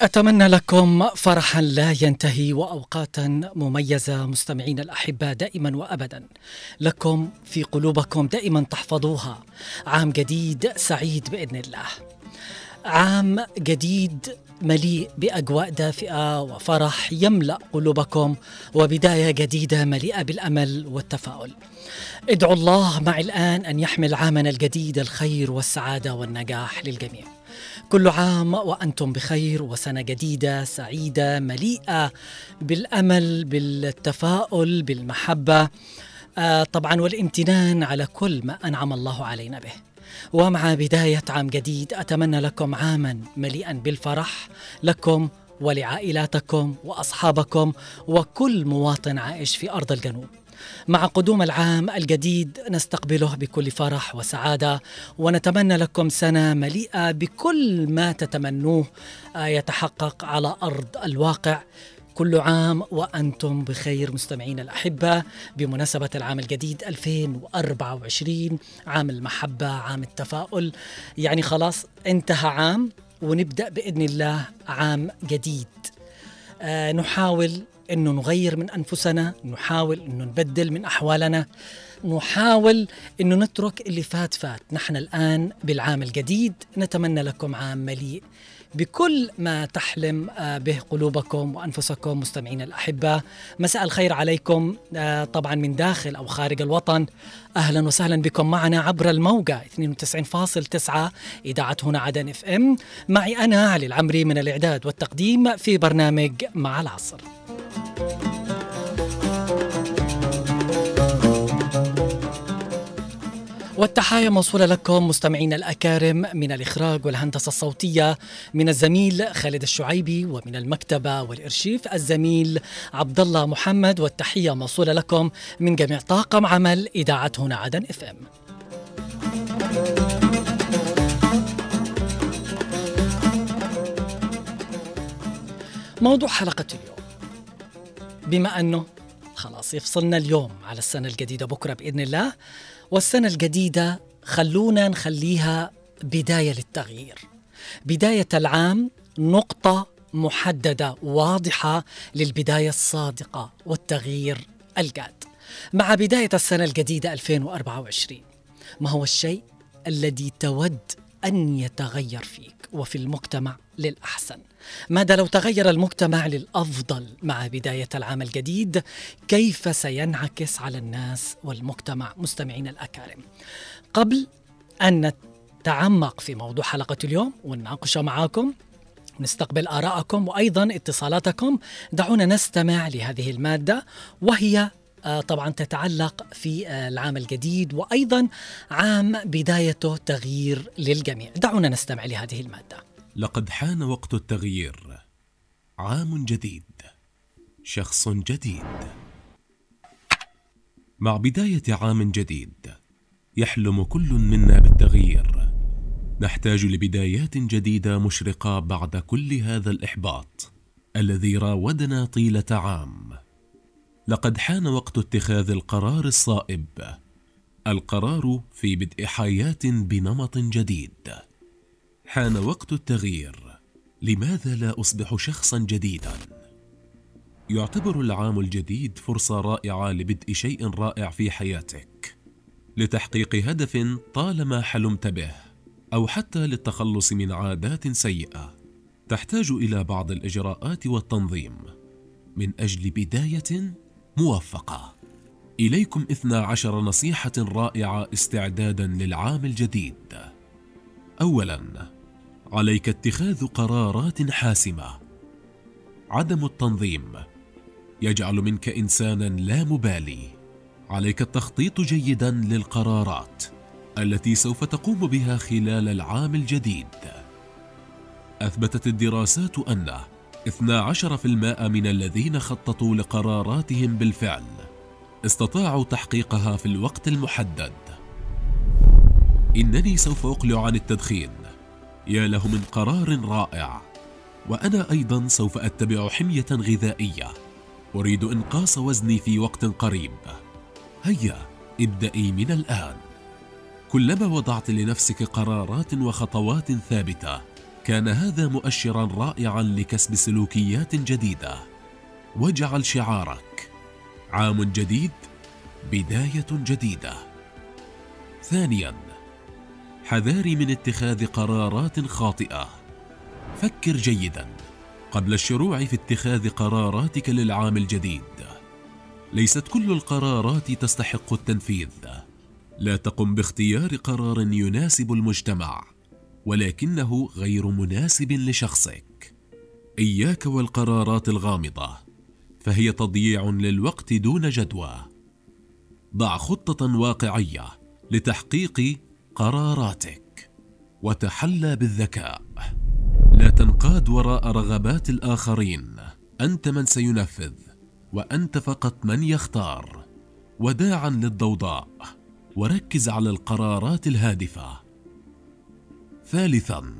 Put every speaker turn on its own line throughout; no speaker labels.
أتمنى لكم فرحا لا ينتهي وأوقاتا مميزة مستمعين الأحباء دائما وأبدا لكم في قلوبكم دائما تحفظوها عام جديد سعيد بإذن الله عام جديد مليء بأجواء دافئة وفرح يملأ قلوبكم وبداية جديدة مليئة بالأمل والتفاؤل. ادعوا الله معي الآن أن يحمل عامنا الجديد الخير والسعادة والنجاح للجميع. كل عام وأنتم بخير وسنة جديدة سعيدة مليئة بالأمل بالتفاؤل بالمحبة آه طبعا والامتنان على كل ما أنعم الله علينا به. ومع بداية عام جديد أتمنى لكم عاما مليئا بالفرح لكم ولعائلاتكم وأصحابكم وكل مواطن عائش في أرض الجنوب. مع قدوم العام الجديد نستقبله بكل فرح وسعادة ونتمنى لكم سنة مليئة بكل ما تتمنوه يتحقق على أرض الواقع. كل عام وأنتم بخير مستمعين الأحبة بمناسبة العام الجديد 2024 عام المحبة عام التفاؤل. يعني خلاص انتهى عام ونبدأ بإذن الله عام جديد. آه نحاول إنه نغير من أنفسنا نحاول إنه نبدل من أحوالنا نحاول إنه نترك اللي فات فات. نحن الآن بالعام الجديد نتمنى لكم عام مليء بكل ما تحلم به قلوبكم وأنفسكم مستمعين الاحباء مساء الخير عليكم. طبعا من داخل أو خارج الوطن. أهلا وسهلا بكم معنا عبر الموجة 92.9 إذاعة هنا عدن إف إم. معي أنا علي العمري من الإعداد والتقديم في برنامج مع العصر. والتحايا موصولة لكم مستمعين الأكارم من الإخراج والهندسة الصوتية من الزميل خالد الشعيبي ومن المكتبة والإرشيف الزميل عبد الله محمد والتحية موصولة لكم من جميع طاقم عمل إذاعة هنا عدن إف إم. موضوع حلقة اليوم بما أنه خلاص يفصلنا اليوم على السنة الجديدة بكرة بإذن الله والسنة الجديدة خلونا نخليها بداية للتغيير. بداية العام نقطة محددة واضحة للبداية الصادقة والتغيير الجاد. مع بداية السنة الجديدة 2024 ما هو الشيء الذي تود أن يتغير فيك وفي المجتمع للأحسن؟ ماذا لو تغير المجتمع للأفضل مع بداية العام الجديد؟ كيف سينعكس على الناس والمجتمع؟ مستمعين الأكارم. قبل أن نتعمق في موضوع حلقة اليوم ونناقشه معاكم نستقبل آراءكم وأيضا اتصالاتكم دعونا نستمع لهذه المادة وهي طبعا تتعلق في العام الجديد وأيضا عام بدايته تغيير للجميع. دعونا نستمع لهذه المادة.
لقد حان وقت التغيير. عام جديد. شخص جديد. مع بداية عام جديد يحلم كل منا بالتغيير. نحتاج لبدايات جديدة مشرقة بعد كل هذا الإحباط الذي راودنا طيلة عام. لقد حان وقت اتخاذ القرار الصائب القرار في بدء حياة بنمط جديد. حان وقت التغيير. لماذا لا أصبح شخصا جديدا؟ يعتبر العام الجديد فرصة رائعة لبدء شيء رائع في حياتك. لتحقيق هدف طالما حلمت به أو حتى للتخلص من عادات سيئة. تحتاج إلى بعض الإجراءات والتنظيم. من أجل بداية موفقة. إليكم اثنا عشر نصيحة رائعة استعدادا للعام الجديد. اولا عليك اتخاذ قرارات حاسمة. عدم التنظيم. يجعل منك إنسانا لا مبالي. عليك التخطيط جيدا للقرارات التي سوف تقوم بها خلال العام الجديد. أثبتت الدراسات أن 12% من الذين خططوا لقراراتهم بالفعل استطاعوا تحقيقها في الوقت المحدد. إنني سوف أقلع عن التدخين. يا له من قرار رائع. وأنا أيضا سوف أتبع حمية غذائية. أريد إنقاص وزني في وقت قريب. هيا ابدأي من الآن. كلما وضعت لنفسك قرارات وخطوات ثابتة كان هذا مؤشرا رائعا لكسب سلوكيات جديدة. واجعل شعارك. عام جديد بداية جديدة. ثانيا حذاري من اتخاذ قرارات خاطئة. فكر جيدا. قبل الشروع في اتخاذ قراراتك للعام الجديد. ليست كل القرارات تستحق التنفيذ. لا تقم باختيار قرار يناسب المجتمع ولكنه غير مناسب لشخصك. إياك والقرارات الغامضة فهي تضييع للوقت دون جدوى. ضع خطة واقعية لتحقيق قراراتك. وتحلى بالذكاء. لا تنقاد وراء رغبات الآخرين. أنت من سينفذ وأنت فقط من يختار. وداعا للضوضاء. وركز على القرارات الهادفة. ثالثا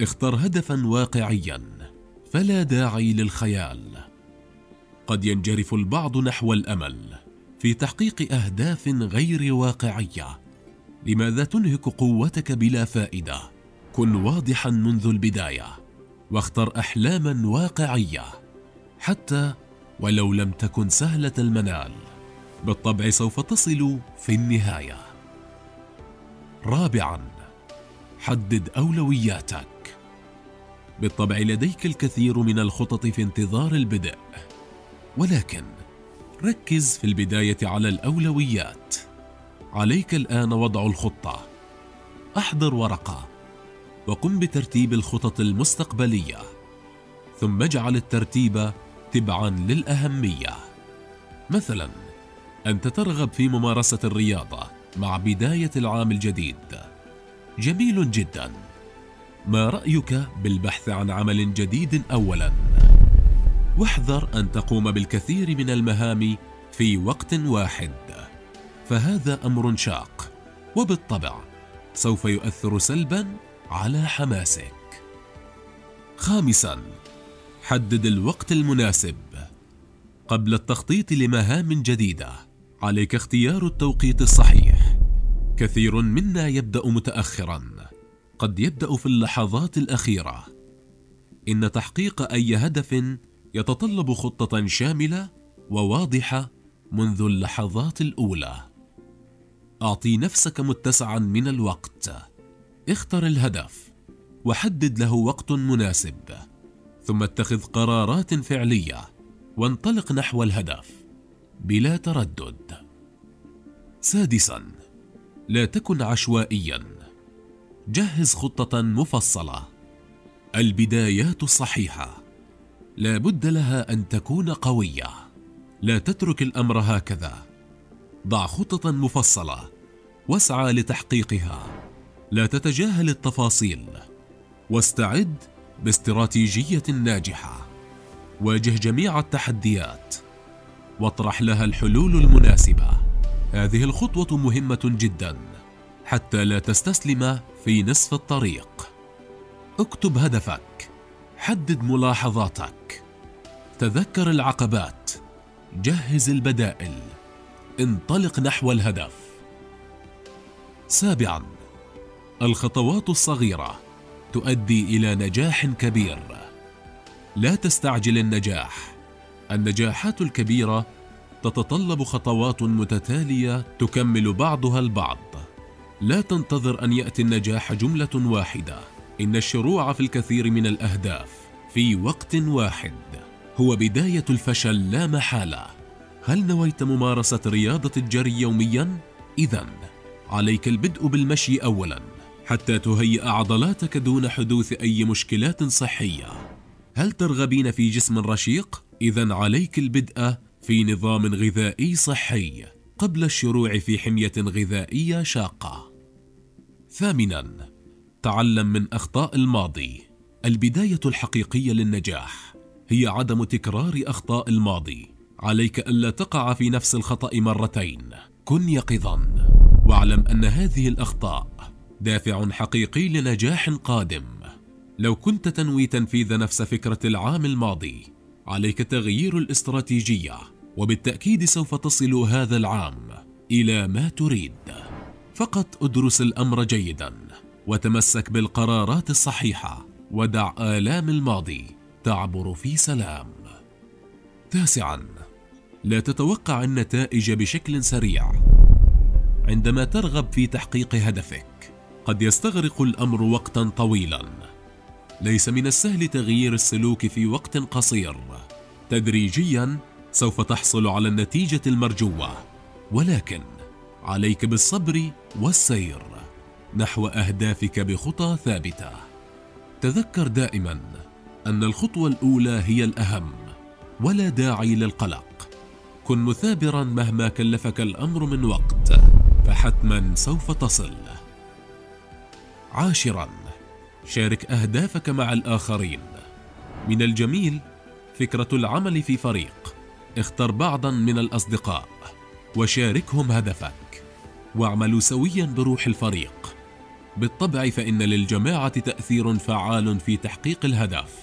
اختر هدفا واقعيا. فلا داعي للخيال. قد ينجرف البعض نحو الأمل في تحقيق أهداف غير واقعية. لماذا تنهك قوتك بلا فائدة؟ كن واضحا منذ البداية واختر احلاما واقعية حتى ولو لم تكن سهلة المنال بالطبع سوف تصل في النهاية. رابعا حدد أولوياتك. بالطبع لديك الكثير من الخطط في انتظار البدء ولكن ركز في البداية على الأولويات. عليك الآن وضع الخطة. أحضر ورقة وقم بترتيب الخطط المستقبلية ثم اجعل الترتيب تبعا للأهمية. مثلا انت ترغب في ممارسة الرياضة مع بداية العام الجديد. جميل جدا. ما رأيك بالبحث عن عمل جديد اولا؟ واحذر أن تقوم بالكثير من المهام في وقت واحد. فهذا أمر شاق وبالطبع سوف يؤثر سلبا على حماسك. خامسا حدد الوقت المناسب قبل التخطيط لمهام جديدة. عليك اختيار التوقيت الصحيح. كثير منا يبدأ متاخرا. قد يبدأ في اللحظات الأخيرة. إن تحقيق أي هدف يتطلب خطة شاملة وواضحة منذ اللحظات الأولى. أعطي نفسك متسعا من الوقت. اختر الهدف وحدد له وقت مناسب. ثم اتخذ قرارات فعلية وانطلق نحو الهدف بلا تردد. سادسا لا تكن عشوائيا. جهز خطة مفصلة. البدايات الصحيحه لا بد لها أن تكون قوية. لا تترك الأمر هكذا. ضع خطه مفصلة. واسعى لتحقيقها. لا تتجاهل التفاصيل. واستعد باستراتيجية ناجحة. واجه جميع التحديات. واطرح لها الحلول المناسبة. هذه الخطوة مهمة جدا. حتى لا تستسلم في نصف الطريق. اكتب هدفك. حدد ملاحظاتك. تذكر العقبات. جهز البدائل. انطلق نحو الهدف. سابعا الخطوات الصغيرة تؤدي إلى نجاح كبير. لا تستعجل النجاح. النجاحات الكبيرة تتطلب خطوات متتالية تكمل بعضها البعض. لا تنتظر أن يأتي النجاح جملة واحدة. إن الشروع في الكثير من الأهداف في وقت واحد. هو بداية الفشل لا محالة. هل نويت ممارسة رياضة الجري يوميا؟ اذا. عليك البدء بالمشي اولا حتى تهيئ عضلاتك دون حدوث أي مشكلات صحية. هل ترغبين في جسم رشيق؟ اذا عليك البدء في نظام غذائي صحي قبل الشروع في حمية غذائية شاقة. ثامنا تعلم من أخطاء الماضي. البداية الحقيقية للنجاح هي عدم تكرار أخطاء الماضي. عليك ألا تقع في نفس الخطأ مرتين. كن يقظا. واعلم أن هذه الأخطاء دافع حقيقي لنجاح قادم. لو كنت تنوي تنفيذ نفس فكرة العام الماضي عليك تغيير الاستراتيجية وبالتأكيد سوف تصل هذا العام إلى ما تريد. فقط ادرس الأمر جيدا وتمسك بالقرارات الصحيحة ودع آلام الماضي تعبر في سلام. تاسعا. لا تتوقع النتائج بشكل سريع. عندما ترغب في تحقيق هدفك قد يستغرق الأمر وقتا طويلا. ليس من السهل تغيير السلوك في وقت قصير. تدريجيا سوف تحصل على النتيجة المرجوة. ولكن عليك بالصبر والسير نحو أهدافك بخطى ثابتة. تذكر دائما أن الخطوة الأولى هي الأهم ولا داعي للقلق. كن مثابرا مهما كلفك الأمر من وقت فحتما سوف تصل. عاشرا شارك أهدافك مع الآخرين. من الجميل فكرة العمل في فريق. اختر بعضا من الأصدقاء وشاركهم هدفك. واعملوا سويا بروح الفريق. بالطبع فإن للجماعة تأثير فعال في تحقيق الهدف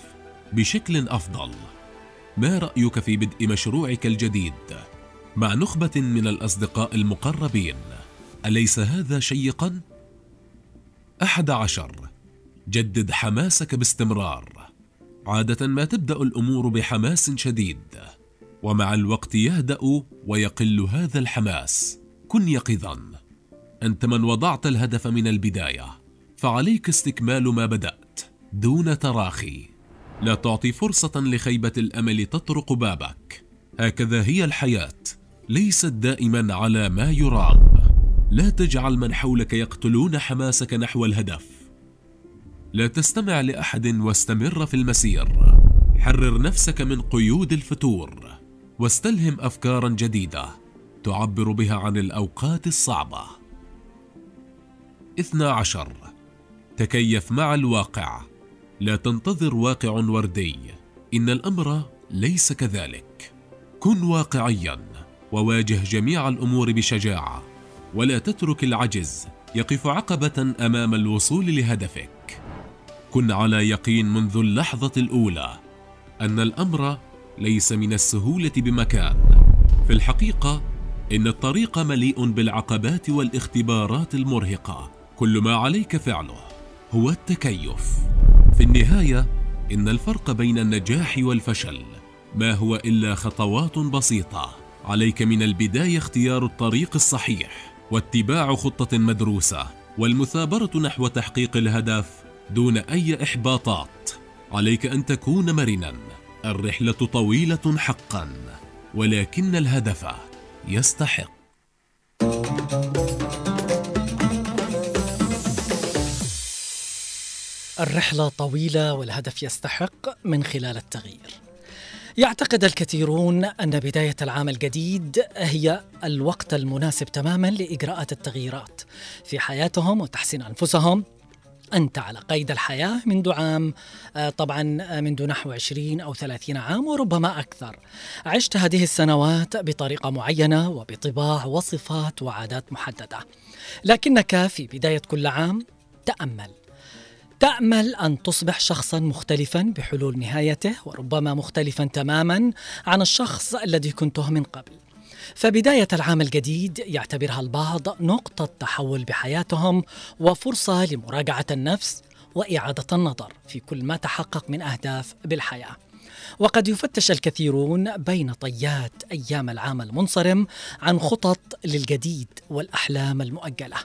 بشكل أفضل. ما رأيك في بدء مشروعك الجديد؟ مع نخبة من الأصدقاء المقربين أليس هذا شيقا؟ أحد عشر. جدد حماسك باستمرار. عادة ما تبدأ الأمور بحماس شديد ومع الوقت يهدأ ويقل هذا الحماس. كن يقظا. أنت من وضعت الهدف من البداية فعليك استكمال ما بدأت دون تراخي. لا تعطي فرصة لخيبة الأمل تطرق بابك. هكذا هي الحياة. ليست دائما على ما يرام. لا تجعل من حولك يقتلون حماسك نحو الهدف. لا تستمع لأحد واستمر في المسير. حرر نفسك من قيود الفتور. واستلهم افكارا جديدة تعبر بها عن الأوقات الصعبة. 12 تكيف مع الواقع. لا تنتظر واقع وردي. إن الأمر ليس كذلك. كن واقعيا وواجه جميع الأمور بشجاعة. ولا تترك العجز يقف عقبة أمام الوصول لهدفك. كن على يقين منذ اللحظة الأولى أن الأمر ليس من السهولة بمكان. في الحقيقة إن الطريق مليء بالعقبات والاختبارات المرهقة. كل ما عليك فعله هو التكيف. في النهاية إن الفرق بين النجاح والفشل ما هو إلا خطوات بسيطة. عليك من البداية اختيار الطريق الصحيح واتباع خطة مدروسة والمثابرة نحو تحقيق الهدف دون أي إحباطات. عليك أن تكون مرنا. الرحلة طويلة حقا ولكن الهدف يستحق.
الرحلة طويلة والهدف يستحق من خلال التغيير. يعتقد الكثيرون أن بداية العام الجديد هي الوقت المناسب تماما لإجراءات التغييرات في حياتهم وتحسين أنفسهم. أنت على قيد الحياة منذ عام آه، طبعا آه، منذ نحو 20 أو 30 عام وربما أكثر. عشت هذه السنوات بطريقة معينة وبطباع وصفات وعادات محددة. لكنك في بداية كل عام تأمل. تأمل أن تصبح شخصا مختلفا بحلول نهايته وربما مختلفا تماما عن الشخص الذي كنته من قبل فبداية العام الجديد يعتبرها البعض نقطة تحول بحياتهم وفرصة لمراجعة النفس وإعادة النظر في كل ما تحقق من أهداف بالحياة. وقد يفتش الكثيرون بين طيات أيام العام المنصرم عن خطط للجديد والأحلام المؤجلة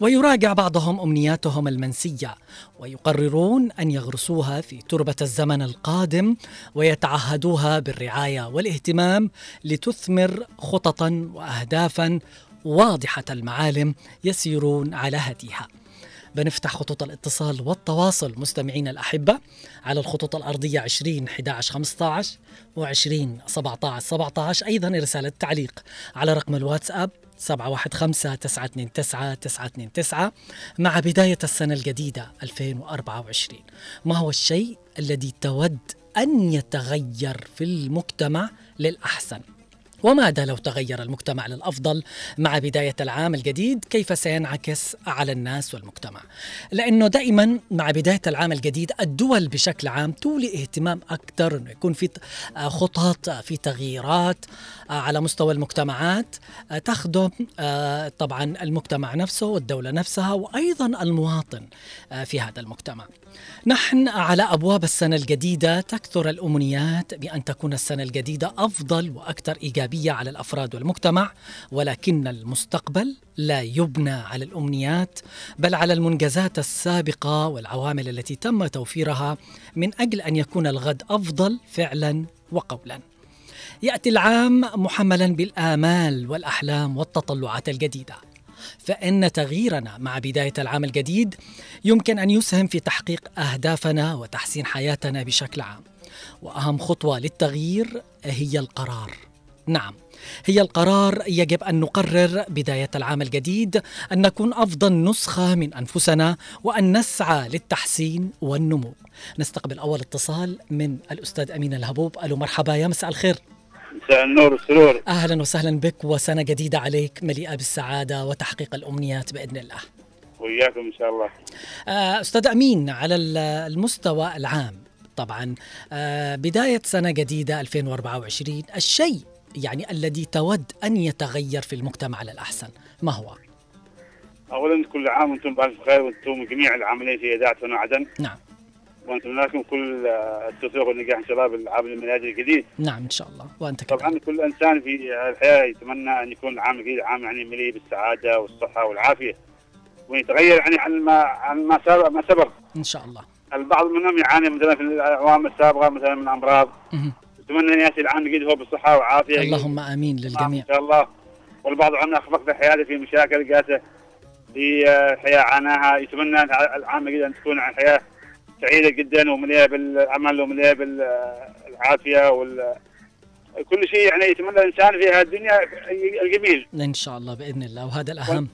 ويراجع بعضهم أمنياتهم المنسية ويقررون أن يغرسوها في تربة الزمن القادم ويتعهدوها بالرعاية والاهتمام لتثمر خططا واهدافا واضحة المعالم يسيرون على هديها. بنفتح خطوط الاتصال والتواصل مستمعينا الأحبة على الخطوط الأرضية 20 11 15 و 20 17 17 أيضا رسالة تعليق على رقم الواتساب 715 929 929 مع بداية السنة الجديدة 2024 ما هو الشيء الذي تود أن يتغير في المجتمع للأحسن؟ وماذا لو تغير المجتمع للأفضل مع بداية العام الجديد؟ كيف سينعكس على الناس والمجتمع؟ لأنه دائما مع بداية العام الجديد الدول بشكل عام تولي اهتمام أكثر إنه يكون في خطط في تغييرات على مستوى المجتمعات. تخدم طبعا المجتمع نفسه والدولة نفسها وأيضا المواطن في هذا المجتمع. نحن على أبواب السنة الجديدة تكثر الأمنيات بأن تكون السنة الجديدة أفضل وأكثر إيجابية على الأفراد والمجتمع ولكن المستقبل لا يبنى على الأمنيات بل على المنجزات السابقة والعوامل التي تم توفيرها من أجل أن يكون الغد أفضل فعلا وقولا. يأتي العام محملا بالآمال والأحلام والتطلعات الجديدة. فإن تغييرنا مع بداية العام الجديد يمكن أن يسهم في تحقيق أهدافنا وتحسين حياتنا بشكل عام. وأهم خطوة للتغيير هي القرار. نعم، هي القرار يجب أن نقرر بداية العام الجديد أن نكون أفضل نسخة من أنفسنا وأن نسعى للتحسين والنمو. نستقبل أول اتصال من الأستاذ امين الهبوب، ألو مرحبا يا مساء الخير.
مساء النور والسرور
أهلا وسهلا بك وسنة جديدة عليك مليئة بالسعادة وتحقيق الأمنيات بإذن الله.
وإياكم إن شاء الله
أستاذ أمين على المستوى العام طبعا بداية سنة جديدة 2024 الشيء يعني الذي تود أن يتغير في المجتمع للأحسن ما هو؟
اولا كل عام وأنتم بألف خير وأنتم جميع العاملين في اذاعه عدن
نعم
ونتمنى لكم كل التوفيق والنجاح ان شاء الله بالعام الميلادي الجديد
نعم إن شاء الله. وأنت كذلك.
طبعا كل إنسان في الحياة يتمنى أن يكون العام الجديد عام يعني مليء بالسعادة والصحة والعافية. ويتغير يعني عن ما عن ما سبق ما سبق.
إن شاء الله.
البعض منهم يعاني مثلا في الأعوام السابقة مثلا من
أمراض.
اتمنى أن يأتي العام الجديد هو بالصحة والعافية.
اللهم آمين للجميع.
إن شاء الله. والبعض عنا اخفق في حياته في مشاكل جاته في الحياة عاناها. يتمنى العام الجديد أن تكون حياة سعيدة جدا ومليئة بالعمل ومليئة بالعافية وال كل شيء يعني يتمنى الإنسان في هذه الدنيا الجميل.
إن شاء الله بإذن الله وهذا الأهم.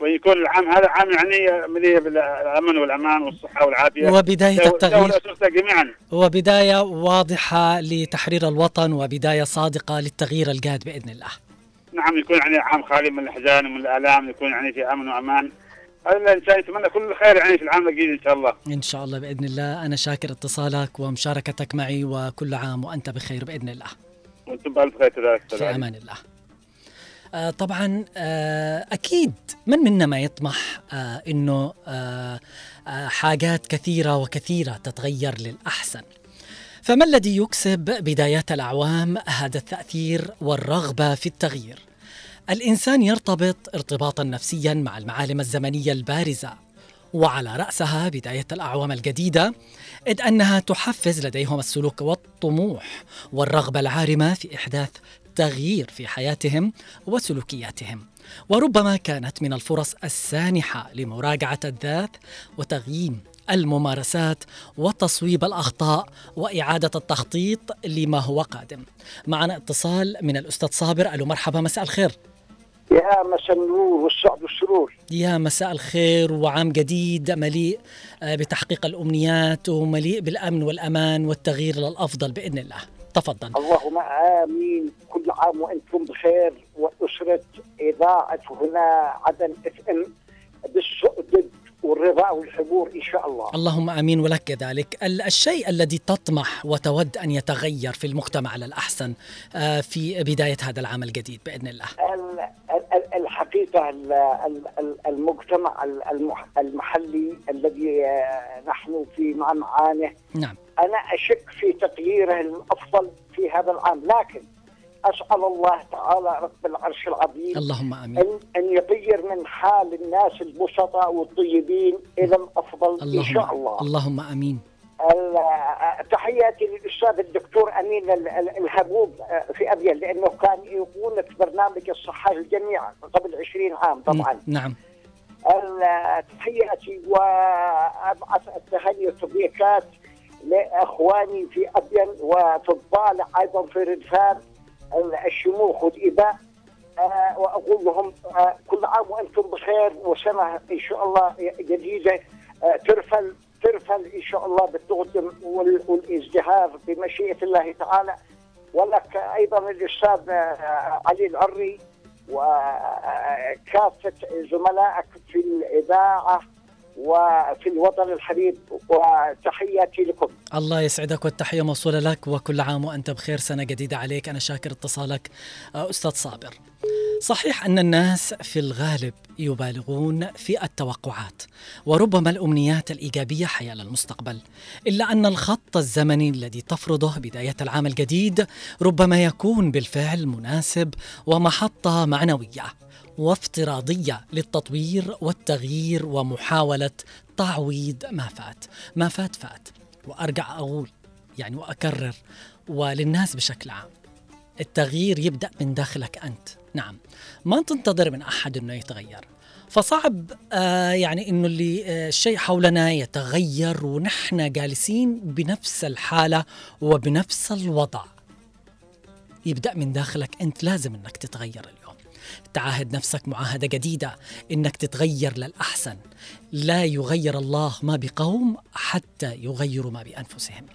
ويكون العام هذا عام يعني مليء بالأمن والأمان
والصحة
والعافية. وبداية
التغيير
جميعا.
وبداية واضحة لتحرير الوطن وبداية صادقة للتغيير الجاد بإذن الله.
نعم يكون يعني عام خالي من الأحزان ومن الآلام يكون يعني في أمن وأمان. الانسان يتمنى كل الخير يعني في العام الجديد إن شاء الله.
إن شاء الله بإذن الله. أنا شاكر اتصالك ومشاركتك معي وكل عام وأنت بخير بإذن الله.
وأنتم بألف خير كذلك
في. أمان الله. آه طبعا آه أكيد من منا ما يطمح آه إنه حاجات كثيرة وكثيرة تتغير للأحسن. فما الذي يكسب بدايات الأعوام؟ هذا التأثير والرغبة في التغيير. الإنسان يرتبط ارتباطا نفسيا مع المعالم الزمنية البارزة وعلى رأسها بداية الأعوام الجديدة إذ أنها تحفز لديهم السلوك والطموح والرغبة العارمة في إحداث تغيير في حياتهم وسلوكياتهم وربما كانت من الفرص السانحة لمراجعة الذات وتغييم الممارسات وتصويب الأخطاء وإعادة التخطيط لما هو قادم. معنا اتصال من الأستاذ صابر ألو مرحبا مساء الخير.
يا مساء النور والسعد والسرور
يا مساء الخير وعام جديد مليء آه، بتحقيق الأمنيات ومليء بالأمن والأمان والتغيير للأفضل بإذن الله. تفضل.
اللهم آمين كل عام وأنتم بخير واسره إذاعة هنا عدن اف إم بالسؤدد والرضا والحبور إن شاء الله
اللهم آمين ولك كذلك. ال- الشيء الذي تطمح وتود أن يتغير في المجتمع للاحسن آه، في بداية هذا العام الجديد بإذن الله.
ال- ال- ال- الحقيقة ال- ال- ال- المجتمع ال- المح- المحلي الذي آه، نحن في مع معانه
نعم.
أنا أشك في تغييره الأفضل في هذا العام لكن أسأل الله تعالى رب العرش العظيم
اللهم آمين.
ان أن يغير من حال الناس البسطاء والطيبين إلى الأفضل إن شاء الله.
اللهم آمين.
ال- تحياتي للأستاذ الدكتور أمين ال- ال- الهبوب آه، في ابين لأنه كان يقول في برنامج الصحه للجميع قبل 20 عام طبعا.
نعم.
تحياتي وأبعث التهاني والتبريكات لأخواني في ابين وفي الضالع أيضا في ردفان الشموخ والإباء آه، وأقول لهم آه، كل عام وأنتم بخير وسنة إن شاء الله جديدة. آه، ترفل ترفل إن شاء الله بالتقدم وال- والإزدهار بمشيئة الله تعالى. ولك أيضا الأستاذ علي العري وكافة زملائك في الإذاعة. وفي الوطن الحبيب وتحياتي لكم.
الله يسعدك والتحية موصولة لك وكل عام وأنت بخير. سنة جديدة عليك. أنا شاكر اتصالك آه، أستاذ صابر. صحيح أن الناس في الغالب يبالغون في التوقعات وربما الأمنيات الإيجابية حيال المستقبل إلا أن الخط الزمني الذي تفرضه بداية العام الجديد ربما يكون بالفعل مناسب ومحطة معنوية. وافتراضية للتطوير والتغيير ومحاولة تعويض ما فات. ما فات فات. وأرجع أقول يعني وأكرر وللناس بشكل عام التغيير يبدأ من داخلك أنت. نعم. ما تنتظر من أحد أنه يتغير. فصعب آه يعني إنه اللي آه الشيء حولنا يتغير ونحن جالسين بنفس الحالة وبنفس الوضع. يبدأ من داخلك أنت. لازم إنك تتغير اليوم. تعاهد نفسك معاهدة جديدة إنك تتغير للأحسن. لا يغير الله ما بقوم حتى يغيروا ما بأنفسهم.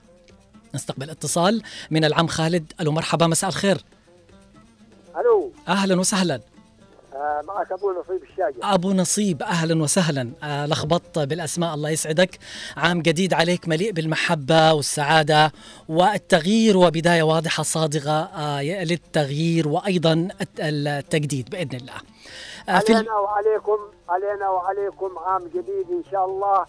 نستقبل اتصال من العم خالد. ألو مرحبا مساء الخير.
ألو.
أهلا وسهلا.
معك أبو نصيب الشاجر.
أبو نصيب أهلا وسهلا. آه لخبطت بالأسماء الله يسعدك. عام جديد عليك مليء بالمحبة والسعادة والتغيير وبداية واضحة صادقة آه للتغيير وأيضا التجديد بإذن الله.
آه علينا وعليكم علينا وعليكم عام جديد إن شاء الله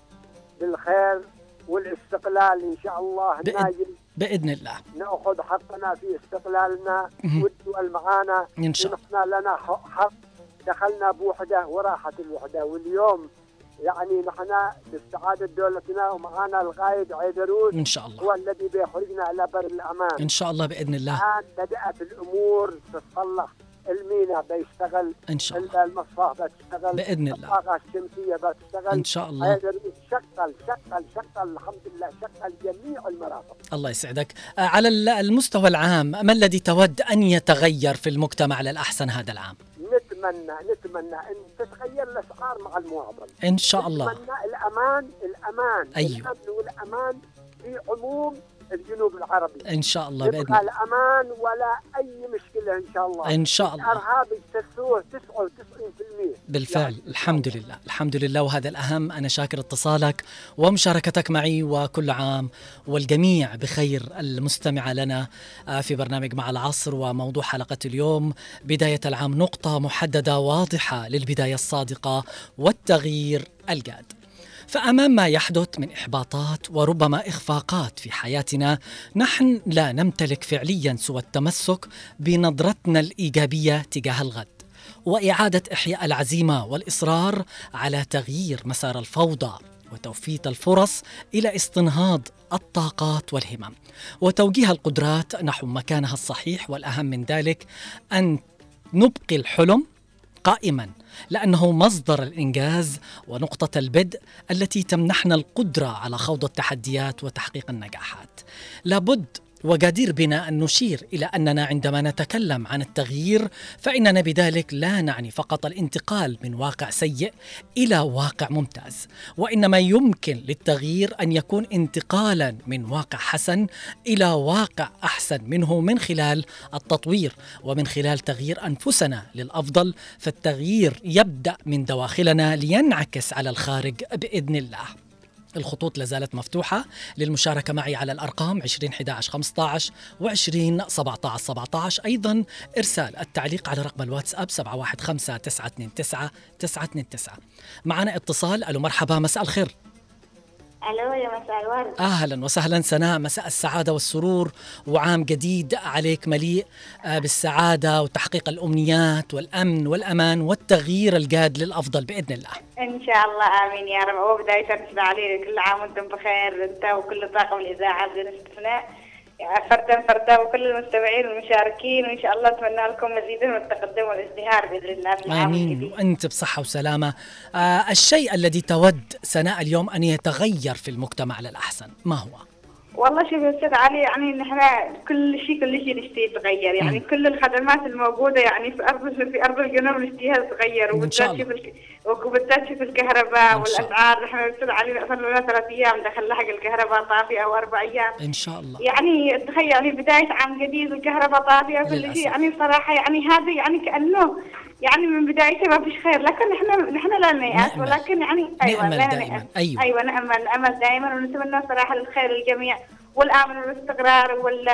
بالخير والاستقلال إن شاء الله.
ناجل بإذن الله.
نأخذ حقنا في استقلالنا. والدول معانا.
إن شاء
الله لنا حق دخلنا بوحدة وراحت الوحدة واليوم يعني نحن باستعادة دولتنا ومعنا القائد عيدروس
إن شاء الله.
هو الذي بيخرجنا إلى بر الأمان.
إن شاء الله بإذن الله.
الآن بدأت الأمور تتصلح المينا بيشتغل
إن شاء الله.
المصفاه بتشتغل
بإذن الله.
الطاقة الشمسية بتشتغل.
إن شاء الله.
شغل شغل شغل الحمد لله شغل جميع المرافق.
الله يسعدك. آه، على المستوى العام ما الذي تود أن يتغير في المجتمع للأحسن هذا العام؟
نتمنى نتمنى إن تتغير الأسعار مع المواطن.
إن شاء الله.
نتمنى الأمان الأمان.
أيوه.
الأمن والأمان في عموم الجنوب العربي.
إن شاء الله بإذن
الله. الأمان ولا أي مشكلة إن شاء الله.
إن شاء الله.
الارهاب يكتسوه 99%
بالفعل. يعني الحمد لله. الحمد لله. وهذا الأهم. أنا شاكر اتصالك ومشاركتك معي وكل عام والجميع بخير المستمعه لنا آه، في برنامج مع العصر وموضوع حلقة اليوم. بداية العام نقطة محددة واضحة للبداية الصادقة والتغيير الجاد. فأمام ما يحدث من إحباطات وربما إخفاقات في حياتنا نحن لا نمتلك فعليا سوى التمسك بنظرتنا الإيجابية تجاه الغد وإعادة إحياء العزيمة والإصرار على تغيير مسار الفوضى وتوفيت الفرص إلى استنهاض الطاقات والهمم. وتوجيه القدرات نحو مكانها الصحيح والأهم من ذلك أن نبقي الحلم قائما لأنه مصدر الإنجاز ونقطة البدء التي تمنحنا القدرة على خوض التحديات وتحقيق النجاحات. لابد وجدير بنا أن نشير إلى أننا عندما نتكلم عن التغيير فإننا بذلك لا نعني فقط الانتقال من واقع سيء إلى واقع ممتاز. وإنما يمكن للتغيير أن يكون انتقالا من واقع حسن إلى واقع أحسن منه من خلال التطوير ومن خلال تغيير أنفسنا للأفضل. فالتغيير يبدأ من دواخلنا لينعكس على الخارج بإذن الله. الخطوط لازالت مفتوحة للمشاركة معي على الأرقام 20 11 15 و20 17 17 أيضا إرسال التعليق على رقم الواتساب 715 929 929 معنا اتصال. ألو مرحبا مساء الخير.
ألو يا مساء الورد.
أهلا وسهلا سناء مساء السعادة والسرور وعام جديد عليك مليء آه، بالسعادة وتحقيق الأمنيات والأمن والأمان والتغيير الجاد للأفضل بإذن الله.
إن شاء الله آمين يا رب. وبداية عليك كل عام وأنتم بخير أنت وكل طاقم الإذاعة بدون استثناء. فردا فردا وكل المستمعين والمشاركين وإن شاء الله أتمنى لكم مزيدا من التقدم والازدهار بإذن الله
آمين. وأنت بصحة وسلامة. آه الشيء الذي تود سناء اليوم أن يتغير في المجتمع للأحسن ما هو؟
والله شوف يا أستاذ علي يعني نحن كل شيء كل شيء نشتي يتغير يعني
مم.
كل الخدمات الموجودة يعني في ارض في أرض الجنوب نشتيها تتغير. وبالذات شوف وبالذات شوف الكهرباء. والأسعار. نحن أستاذ علي صار لنا ثلاث أيام دخل لحق الكهرباء طافية أو أربع أيام.
إن شاء الله.
يعني تخيل يعني بداية عام جديد والكهرباء طافية
للأسف.
شيء. يعني صراحة يعني هذا يعني كأنه يعني من بدايته ما فيش خير لكن نحن نحن لا نيأس
نأمل.
ولكن يعني أيوه
نأمل
لا
دائماً.
نيأس.
أيوة.
أيوه نأمل نأمل دائما ونتمنى صراحة الخير للجميع والآمن والاستقرار وال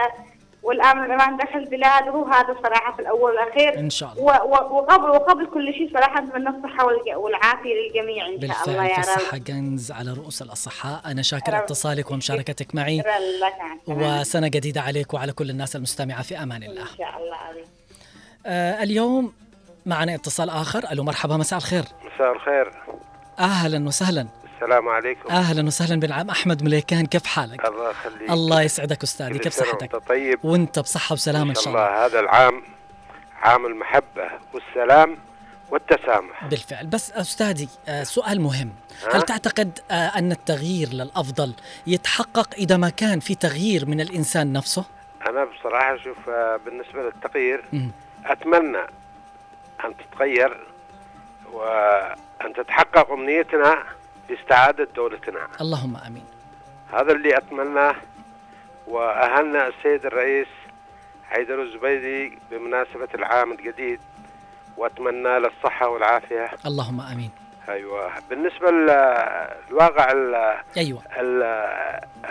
والآمن والأمان داخل البلاد وهو هذا صراحة في الأول والأخير
إن شاء الله.
وقبل وقبل كل شيء صراحة نتمنى الصحة والعافية للجميع إن شاء الله
بالفعل
يا رب
فالصحة كنز على رؤوس الأصحاء أنا شاكر
رب.
اتصالك ومشاركتك معي. وسنة جديدة عليك وعلى كل الناس المستمعة في أمان الله
إن شاء الله
آه اليوم معنا اتصال آخر. ألو مرحبا مساء الخير.
مساء الخير.
أهلا وسهلا.
السلام عليكم.
أهلا وسهلا بالعام. أحمد مليكان كيف حالك؟
الله يخليك.
الله يسعدك أستاذي.
كل
كيف صحتك؟
وأنت طيب.
وأنت بصحة وسلامة إن
شاء
الله.
الله. هذا العام عام المحبة والسلام والتسامح.
بالفعل. بس أستاذي آه سؤال مهم؟ هل تعتقد آه أن التغيير للأفضل يتحقق إذا ما كان في تغيير من الإنسان نفسه؟
أنا بصراحة أشوف آه، بالنسبة للتغيير. أتمنى أن تتغير وأن تتحقق أمنيتنا باستعادة دولتنا.
اللهم آمين.
هذا اللي اتمناه واهلنا السيد الرئيس حيدر الزبيدي بمناسبة العام الجديد وأتمنى له الصحة والعافية.
اللهم آمين.
أيوه. بالنسبة للواقع ال-
أيوة.
ال-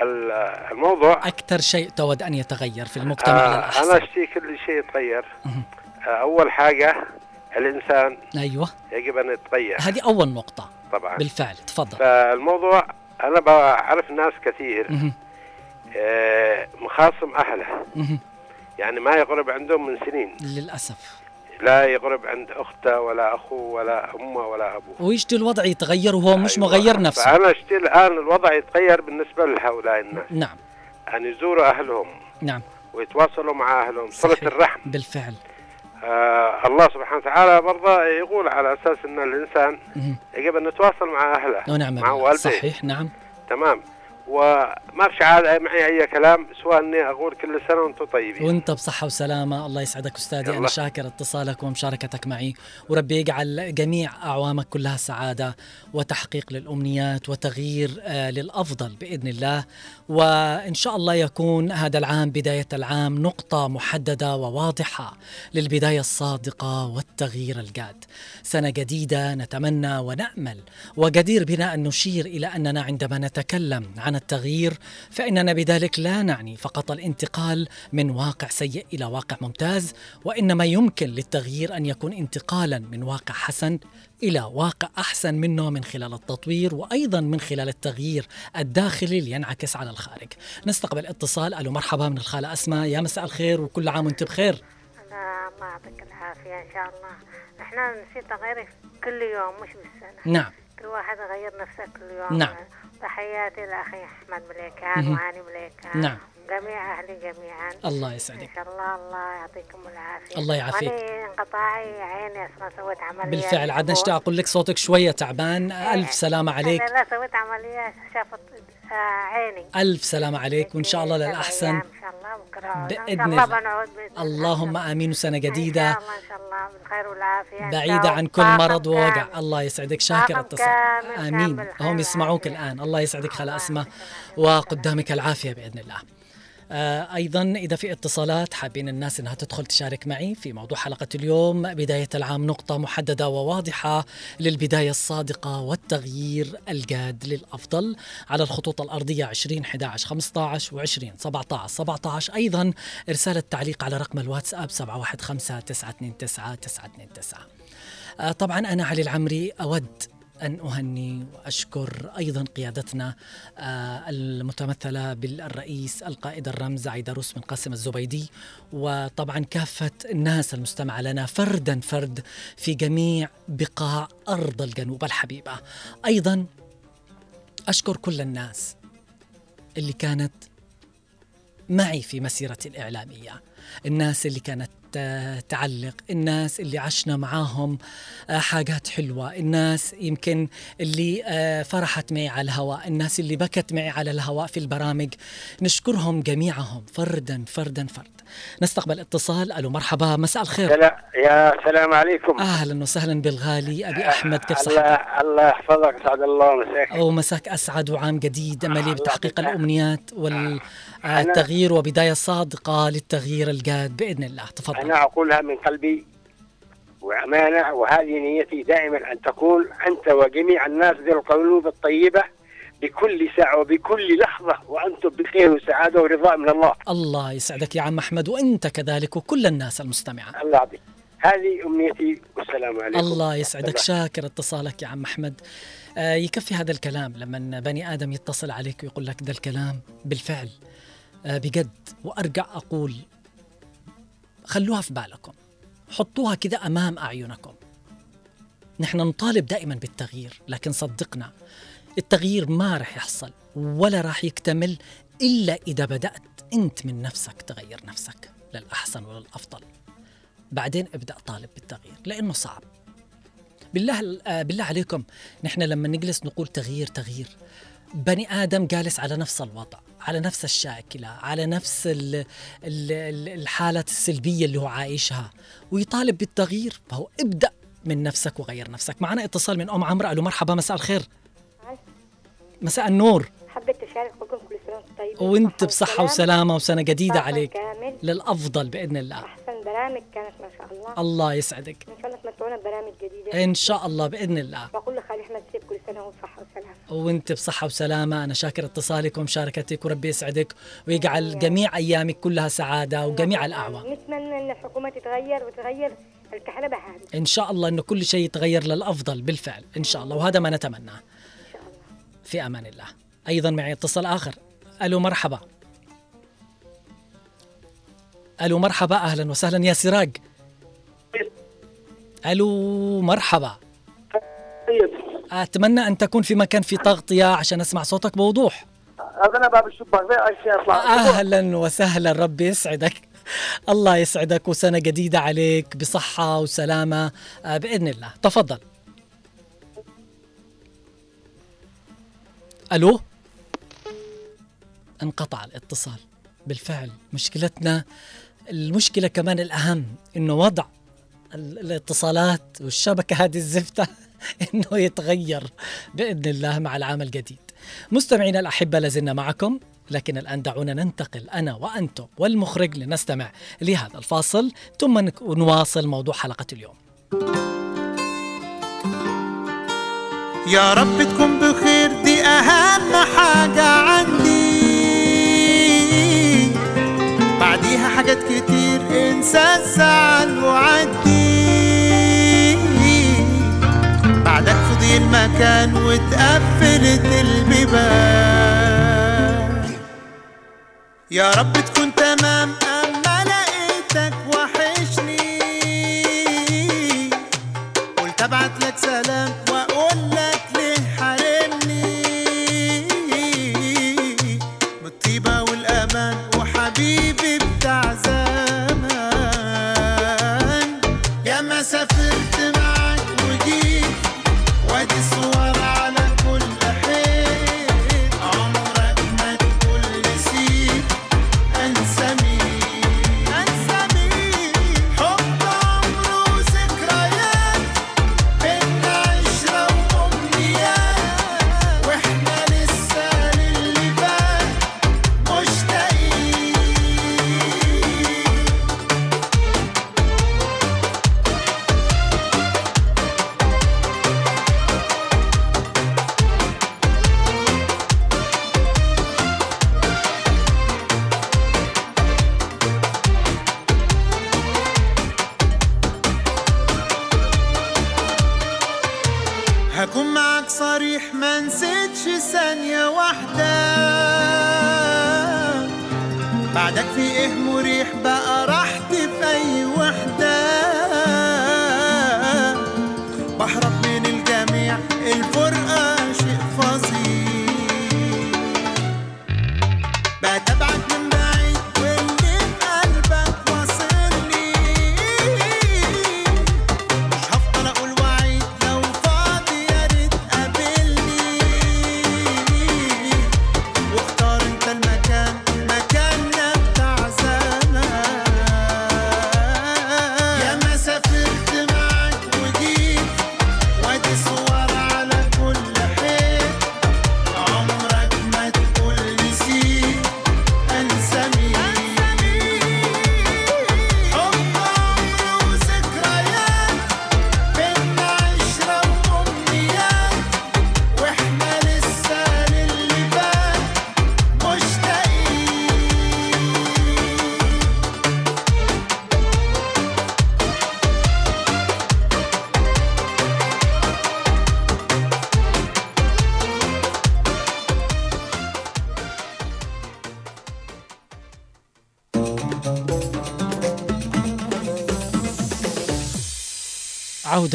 ال- الموضوع.
أكثر شيء تود أن يتغير في المجتمع
آه،
أنا
اشتي كل شيء يتغير. آه، أول حاجة الإنسان
أيوة.
يجب أن يتغير.
هذه أول نقطة.
طبعا.
بالفعل تفضل.
فالموضوع أنا بعرف ناس كثير
مهم.
آه، مخاصم
أهله.
يعني ما يقرب عندهم من سنين.
للأسف.
لا يقرب عند أخته ولا أخوه ولا أمه ولا أبوه.
ويجي الوضع يتغير وهو مش
أيوة.
مغير نفسه.
فأنا أشتي الآن الوضع يتغير بالنسبة لهؤلاء الناس.
نعم.
أن يزوروا أهلهم.
نعم.
ويتواصلوا مع أهلهم.
صلة.
الرحم.
بالفعل.
آه الله سبحانه وتعالى برضه يقول على أساس إن
الإنسان.
يجب أن يتواصل مع أهله
ونعم
مع. والديه
صحيح نعم
تمام وما في عاد معي أي كلام سوى إني أقول كل سنة وأنتم طيبين.
وأنت بصحة وسلامة. الله يسعدك أستاذي. أنا
يلا.
شاكر اتصالك ومشاركتك معي. وربي يجعل جميع أعوامك كلها سعادة وتحقيق للأمنيات وتغيير آه للأفضل بإذن الله. وإن شاء الله يكون هذا العام بداية العام نقطة محددة وواضحة للبداية الصادقة والتغيير الجاد. سنة جديدة نتمنى ونأمل وجدير بنا أن نشير إلى أننا عندما نتكلم عن التغيير فإننا بذلك لا نعني فقط الانتقال من واقع سيء إلى واقع ممتاز وإنما يمكن للتغيير أن يكون انتقالا من واقع حسن إلى واقع أحسن منه من خلال التطوير وأيضا من خلال التغيير الداخلي لينعكس على الخارج. نستقبل اتصال. ألو مرحبا من الخالة أسماء. يا مساء الخير وكل عام وأنت بخير.
الله الله يعطيك العافية إن شاء الله. إحنا نصير تغيير كل يوم مش بالسنة.
نعم.
كل واحد يغير نفسه كل يوم
نعم.
تحياتي لأخي أحمد مليكان. وهاني مليكان
نعم.
جميع أهلي جميعا
الله
إن
يسعدك
شاء الله الله يعطيكم العافية
الله يعافيك.
وأنا انقطاعي عيني أصلا سويت عملية
بالفعل عاد. نشتاق أقول لك صوتك شوية تعبان ألف سلامة عليك
أنا لا سويت عملية شافت عيني
ألف سلامة عليك وإن شاء الله للأحسن.
إن شاء الله بكرة
بإذن
الله.
الله.
بنعود بإذن
اللهم آمين. وسنة
إن شاء
جديدة.
الله إن شاء الله بالخير والعافية.
بعيدة. عن كل مرض ووجع. الله يسعدك. شاكر
كامل
آمين. هم يسمعوك. الآن. الله يسعدك.
الله
أسماء. وقدامك العافية بإذن الله. آه أيضا إذا في اتصالات حابين الناس أنها تدخل تشارك معي في موضوع حلقة اليوم. بداية العام نقطة محددة وواضحة للبداية الصادقة والتغيير الجاد للأفضل على الخطوط الأرضية 20 11 15 و 20 17 17 أيضا إرسال التعليق على رقم الواتساب 715 929 929 آه، طبعا أنا علي العمري أود أن أهني وأشكر أيضا قيادتنا آه، المتمثلة بالرئيس القائد الرمز عيدروس بن قاسم الزبيدي وطبعا كافة الناس المستمعة لنا فردا فرد في جميع بقاع أرض الجنوب الحبيبة. أيضا أشكر كل الناس اللي كانت معي في مسيرتي الإعلامية الناس اللي كانت تعلق. الناس اللي عشنا معاهم آه، حاجات حلوة. الناس يمكن اللي آه، فرحت معي على الهواء. الناس اللي بكت معي على الهواء في البرامج. نشكرهم جميعهم. فردا فردا فرد نستقبل اتصال. ألو مرحبا مساء الخير.
سلام يا سلام عليكم.
أهلا وسهلا بالغالي. أبي أحمد كيف صحتك؟
الله الله يحفظك سعد الله مساك.
أو مساك أسعد وعام جديد مليء بتحقيق
يسعدك.
الأمنيات والتغيير وبداية صادقة للتغيير الجاد بإذن الله. تفضل.
أنا أقولها من قلبي وأمانة وهذه نيتي دائما أن تكون أنت وجميع الناس ذي القلوب الطيبة بكل ساعة وبكل لحظة وأنتم بخير وسعادة ورضاء من الله.
الله يسعدك يا عم أحمد وأنت كذلك وكل الناس المستمعة.
الله يعطيك. هذه أمنيتي والسلام عليكم.
الله يسعدك.
الله.
شاكر اتصالك يا عم أحمد. آه يكفي هذا الكلام لما بني آدم يتصل عليك ويقول لك ده الكلام بالفعل. آه بجد وأرجع أقول خلوها في بالكم. حطوها كده أمام أعينكم. نحن نطالب دائما بالتغيير لكن صدقنا التغيير ما رح يحصل ولا راح يكتمل إلا إذا بدأت أنت من نفسك تغير نفسك للأحسن وللأفضل. بعدين ابدأ طالب بالتغيير لأنه صعب. بالله آه، بالله عليكم نحن لما نجلس نقول تغيير تغيير. بني آدم جالس على نفس الوضع على نفس الشاكلة على نفس ال ال ال الحاله السلبية اللي هو عايشها. ويطالب بالتغيير فهو ابدأ من نفسك وغير نفسك. معنا اتصال من أم عمرو. ألو مرحبا مساء الخير. مساء النور.
حبيت أشارك كل سنة طيبين
وأنت بصحة وسلامة. وسنة
جديدة
عليك.
كامل.
للأفضل بإذن الله.
أحسن برامج كانت ما شاء الله.
الله يسعدك.
إن شاء الله تمتعونا ببرامج جديدة.
إن شاء الله بإذن الله.
بقول لخالي احمد سيب كل سنة وصحه وسلامة.
وأنت بصحة وسلامة. أنا شاكر اتصالك ومشاركتك وربي يسعدك ويجعل جميع أيامك كلها سعادة وجميع الأعوام
نتمنى إن الحكومة تتغير وتغير الكهرباء هذه.
إن شاء الله أنه كل شيء يتغير للأفضل بالفعل إن شاء الله. وهذا ما نتمناه.
ان
في أمان الله. أيضا معي اتصال آخر. ألو مرحبا. ألو مرحبا. أهلا وسهلا يا سراج. ألو مرحبا. أتمنى أن تكون في مكان في تغطية عشان أسمع صوتك بوضوح.
أنا باب الشباك.
أهلا وسهلا. ربي يسعدك. الله يسعدك وسنة جديدة عليك بصحة وسلامة آه، بإذن الله. تفضل. ألو انقطع الاتصال بالفعل مشكلتنا المشكلة كمان الأهم إنه وضع ال- الاتصالات والشبكة هذه الزفته إنه يتغير بإذن الله مع العام الجديد. مستمعينا الأحبة لازلنا معكم لكن الآن دعونا ننتقل أنا وأنتم والمخرج لنستمع لهذا الفاصل ثم نواصل موضوع حلقة اليوم.
يا رب تكون بخير دي أهم حاجة عندي. بعديها حاجات كتير انسى الزعل وعدي. بعدك فضي المكان واتقفلت البيبان. يا رب تكون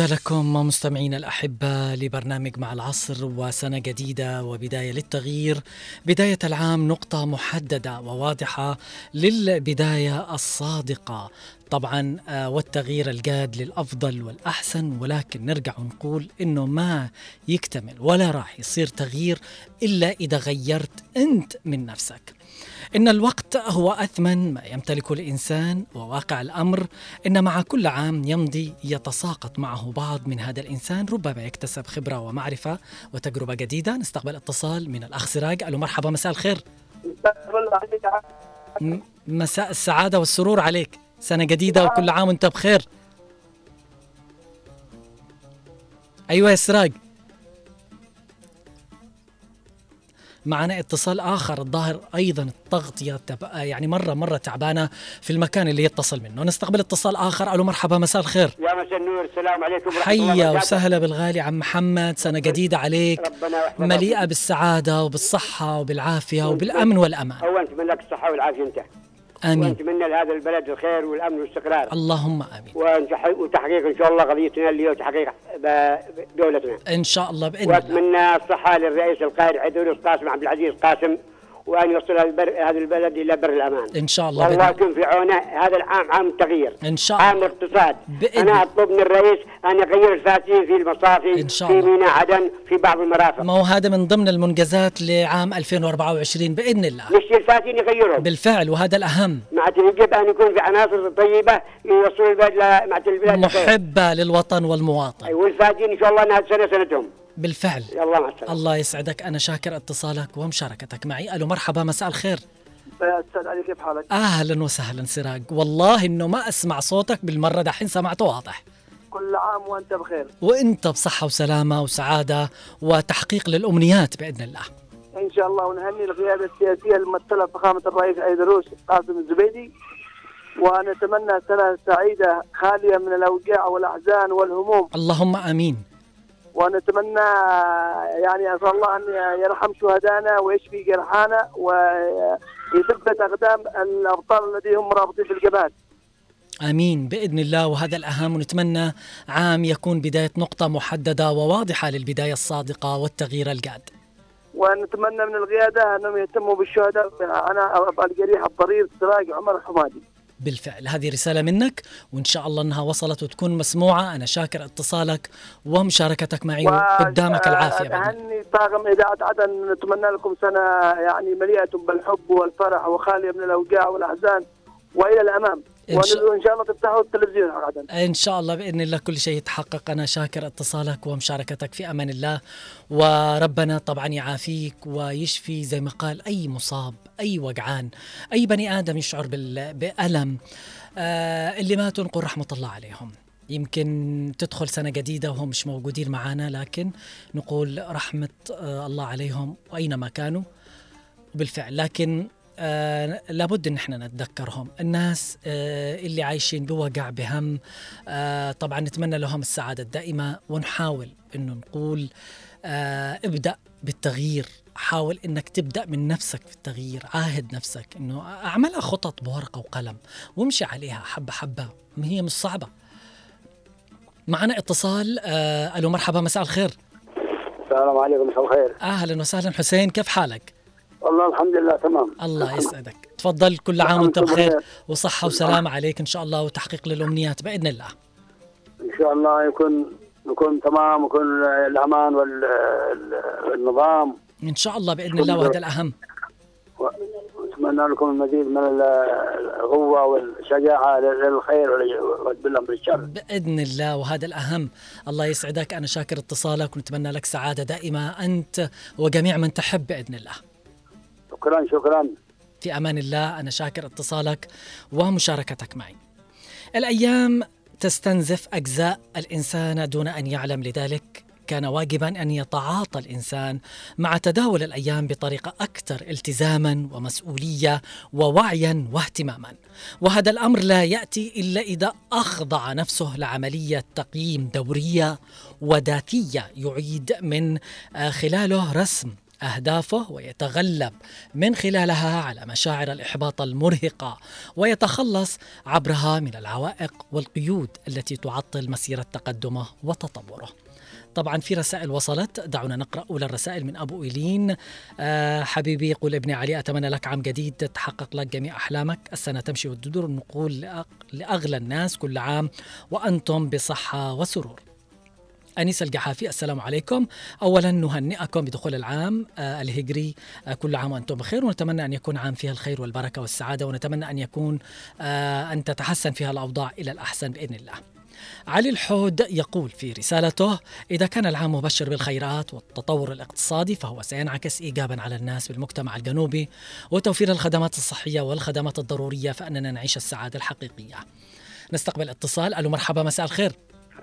عودة لكم مستمعينا الأحبة لبرنامج مع العصر وسنة جديدة وبداية للتغيير. بداية العام نقطة محددة وواضحة للبداية الصادقة. طبعا آه، والتغيير الجاد للأفضل والأحسن ولكن نرجع ونقول إنه ما يكتمل ولا راح يصير تغيير إلا إذا غيرت أنت من نفسك. إن الوقت هو أثمن ما يمتلكه الإنسان وواقع الأمر إن مع كل عام يمضي يتساقط معه بعض من هذا الإنسان. ربما يكتسب خبرة ومعرفة وتجربة جديدة. نستقبل اتصال من الأخ سراج. ألو مرحبا مساء الخير. مساء السعادة والسرور عليك. سنة جديدة وكل عام وأنت بخير. أيوة يا سراج. معنا اتصال آخر الظاهر أيضا التغطية يعني مرة مرة تعبانة في المكان اللي يتصل منه. نستقبل اتصال آخر. ألو مرحبا مساء الخير.
يا مساء النور. السلام عليكم ورحمة
حيا. وسهلا بالغالي عم محمد. سنة جديدة عليك. مليئة بالسعادة وبالصحة وبالعافية وبالأمن والأمان.
أولا نتمنى لك الصحة والعافية أنت.
آمين.
ونتمنى لهذا البلد الخير والأمن والاستقرار.
اللهم آمين.
ونتح- وتحقيق إن شاء الله قضيتنا اللي هو تحقيق دولتنا.
إن شاء الله بإذن الله.
وأتمنى الصحة للرئيس القائد عدول قاسم عبد العزيز قاسم. وأن يوصل هذا البلد إلى بر الأمان.
إن شاء الله بإذن
يكون في عونه هذا العام عام التغيير
إن شاء
عام
الله
اقتصاد.
بإذن
أنا أطلب من الرئيس أن يغير الفاتين في المصافي
إن شاء
في
الله.
ميناء عدن في بعض المرافق.
ما هو هذا من ضمن المنجزات لعام 2024 بإذن الله.
مش الفاتين يغيرهم
بالفعل وهذا الأهم.
معناته يجب أن يكون في عناصر طيبة يوصلوا البلد معناته البلاد الخير.
محبة للوطن والمواطن.
أي، والفاتين إن شاء الله انها سنة سنتهم.
بالفعل.
يلا مع السلامة.
الله يسعدك. أنا شاكر اتصالك ومشاركتك معي. ألو مرحبا مساء الخير.
أستاذ علي كيف حالك؟
أهلا وسهلا سراج. والله إنه ما أسمع صوتك بالمرة دحين سمعته واضح.
كل عام وأنت بخير.
وأنت بصحة وسلامة وسعادة وتحقيق للأمنيات بإذن الله.
إن شاء الله ونهني القيادة السياسية الممثلة بفخامه الرئيس ايدروس قاسم الزبيدي. ونتمنى سنة سعيدة خالية من الأوجاع والأحزان والهموم.
اللهم آمين.
ونتمنى يعني اسال الله أن يرحم شهدانا ويشفي جرحانا ويثبت أقدام الأبطال الذين هم مرابطين في الجبهات.
آمين بإذن الله وهذا الأهم ونتمنى عام يكون بداية نقطة محددة وواضحة للبداية الصادقة والتغيير الجاد
ونتمنى من القيادة أنهم يهتموا بالشهداء أنا الجريح الضرير سراج عمر الحمادي.
بالفعل. هذه رسالة منك وإن شاء الله أنها وصلت وتكون مسموعة. أنا شاكر اتصالك ومشاركتك معي وقدامك العافية.
أهني طاقم إذاعة عدن نتمنى لكم سنة يعني مليئة بالحب والفرح وخالية من الأوجاع والأحزان. وإلى الأمام.
إن شاء-
الله تفتحوا التلفزيون عدن
إن شاء الله بإذن الله كل شيء يتحقق. أنا شاكر اتصالك ومشاركتك في أمان الله. وربنا طبعا يعافيك ويشفي زي ما قال أي مصاب أي وجعان أي بني آدم يشعر بال- بألم. آه اللي ماتوا نقول رحمة الله عليهم. يمكن تدخل سنة جديدة وهم مش موجودين معنا لكن نقول رحمة آه الله عليهم وأينما كانوا. بالفعل لكن آه لابد إن إحنا نتذكرهم. الناس آه اللي عايشين بوجع بهم آه طبعا نتمنى لهم السعادة الدائمة ونحاول إنه نقول آه ابدأ بالتغيير. حاول إنك تبدأ من نفسك في التغيير. عاهد نفسك إنه اعملها خطط بورقة وقلم وامشي عليها حبة حبة. هي مش صعبة. معنا اتصال آه ألو مرحبا مساء الخير.
السلام عليكم مساء الخير.
أهلا وسهلا حسين كيف حالك؟
والله الحمد لله تمام.
الله يسعدك. تفضل كل عام وأنت بخير وصحة وسلامة عليك إن شاء الله وتحقيق للأمنيات بإذن الله.
إن شاء الله يكون يكون تمام ويكون الأمان والنظام.
إن شاء الله بإذن الله وهذا الأهم.
ونتمنى لكم المزيد من القوة والشجاعة للخير والامر الشر
بإذن الله وهذا الأهم. الله يسعدك. أنا شاكر اتصالك ونتمنى لك سعادة دائمة. أنت وجميع من تحب بإذن الله.
شكرا شكرا
في أمان الله أنا شاكر اتصالك ومشاركتك معي. الأيام تستنزف أجزاء الإنسان دون أن يعلم لذلك كان واجبا أن يتعاطى الإنسان مع تداول الأيام بطريقة أكثر التزاما ومسؤولية ووعيا واهتماما. وهذا الأمر لا يأتي إلا إذا أخضع نفسه لعملية تقييم دورية وذاتية يعيد من آه، خلاله رسم أهدافه ويتغلب من خلالها على مشاعر الإحباط المرهقة ويتخلص عبرها من العوائق والقيود التي تعطل مسيره تقدمه وتطوره. طبعا في رسائل وصلت دعونا نقرأ اولى الرسائل من أبو إيلين. آه حبيبي يقول ابني علي أتمنى لك عام جديد تتحقق لك جميع أحلامك. السنة تمشي والدور نقول لأغلى الناس كل عام وأنتم بصحة وسرور. أنيس القحافي السلام عليكم. أولا نهنئكم بدخول العام آه الهجري آه كل عام وأنتم بخير ونتمنى أن يكون عام فيها الخير والبركة والسعادة ونتمنى أن يكون آه أن تتحسن فيها الأوضاع إلى الأحسن بإذن الله. علي الحود يقول في رسالته إذا كان العام مبشر بالخيرات والتطور الاقتصادي فهو سينعكس إيجابا على الناس بالمجتمع الجنوبي وتوفير الخدمات الصحية والخدمات الضرورية فأننا نعيش السعادة الحقيقية. نستقبل اتصال. ألو مرحبا مساء الخير.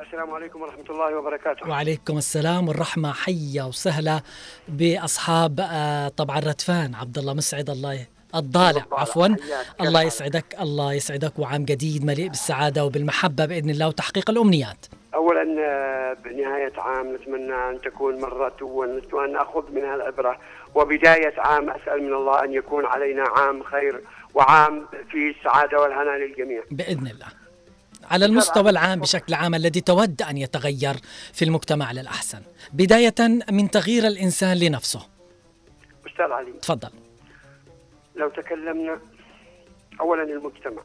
السلام عليكم ورحمة الله وبركاته.
وعليكم السلام والرحمة. حية وسهلة بأصحاب آه، طبعا ردفان عبد الله مسعد الله الضالع عفوا. الله يسعدك الله يسعدك وعام جديد مليء بالسعادة وبالمحبة بإذن الله وتحقيق الأمنيات.
أولا آه، بنهاية عام نتمنى أن تكون مرة وأن نأخذ منها العبرة وبداية عام أسأل من الله أن يكون علينا عام خير وعام فيه السعادة والهنا للجميع.
بإذن الله. على المستوى العام بشكل عام الذي تود أن يتغير في المجتمع للأحسن بداية من تغيير الإنسان لنفسه.
أستاذ علي.
تفضل.
لو تكلمنا أولا المجتمع.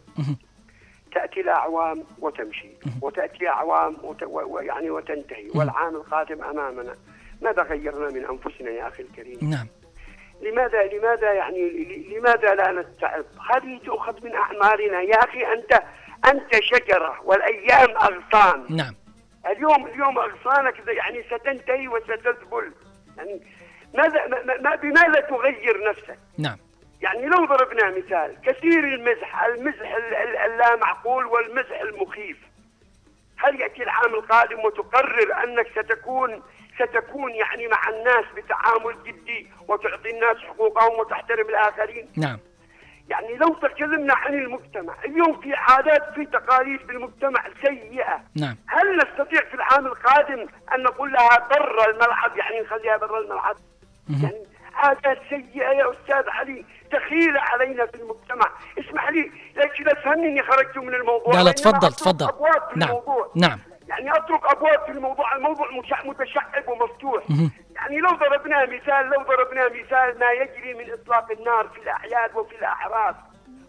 تأتي الأعوام وتمشي. وتأتي أعوام وت... و... و- يعني وتنتهي. والعام القادم أمامنا. ماذا غيرنا من أنفسنا يا أخي الكريم؟
نعم.
لماذا لماذا يعني لماذا لا نتعظ؟ هذه تؤخذ من أعمارنا. يا أخي أنت أنت شجرة والأيام أغصان.
نعم.
اليوم اليوم أغصانك يعني ستنتهي وستذبل. يعني ماذا ما- ما- ما بماذا تغير نفسك؟
نعم.
يعني لو ضربنا مثال كثير المزح المزح ال- ال- اللامعقول والمزح المخيف. هل يأتي العام القادم وتقرر أنك ستكون ستكون يعني مع الناس بتعامل جدي وتعطي الناس حقوقهم وتحترم الآخرين؟
نعم.
يعني لو تكلمنا عن المجتمع اليوم في عادات في تقاليد في المجتمع سيئة.
نعم.
هل نستطيع في العام القادم أن نقول لها برا الملعب؟ يعني نخليها برا الملعب. يعني عادات سيئة يا أستاذ علي دخيله علينا في المجتمع. اسمح لي ليش لا تفهمني اني خرجت من الموضوع.
لا لا تفضل تفضل. نعم
الموضوع.
نعم.
يعني أترك أبواب في الموضوع الموضوع متشعب ومفتوح. يعني لو ضربنا مثال لو ضربنا مثال ما يجري من إطلاق النار في الأعياد وفي الاعراس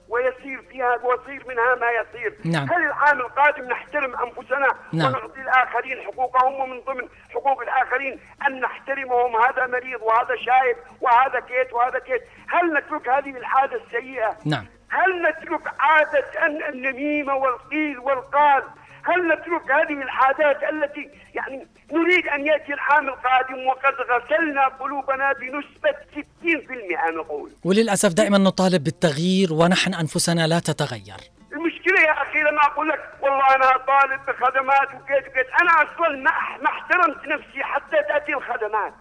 ويصير فيها ويصير منها ما يصير
نعم.
هل العام القادم نحترم أنفسنا
نعم.
ونعطي الآخرين حقوقهم ومن ضمن حقوق الآخرين أن نحترمهم هذا مريض وهذا شايب وهذا كيت وهذا كيت هل نترك هذه العاده السيئة
نعم
هل نترك عادة أن النميمة والقيل والقال هل نترك هذه العادات التي يعني نريد أن يأتي العام القادم وقد غسلنا قلوبنا بنسبة 60% نقول
وللأسف دائما نطالب بالتغيير ونحن أنفسنا لا نتغير.
المشكلة يا أخي لما أقول لك والله أنا طالب بخدمات وكيت وكيت أنا أصلا ما احترمت نفسي حتى تأتي الخدمات.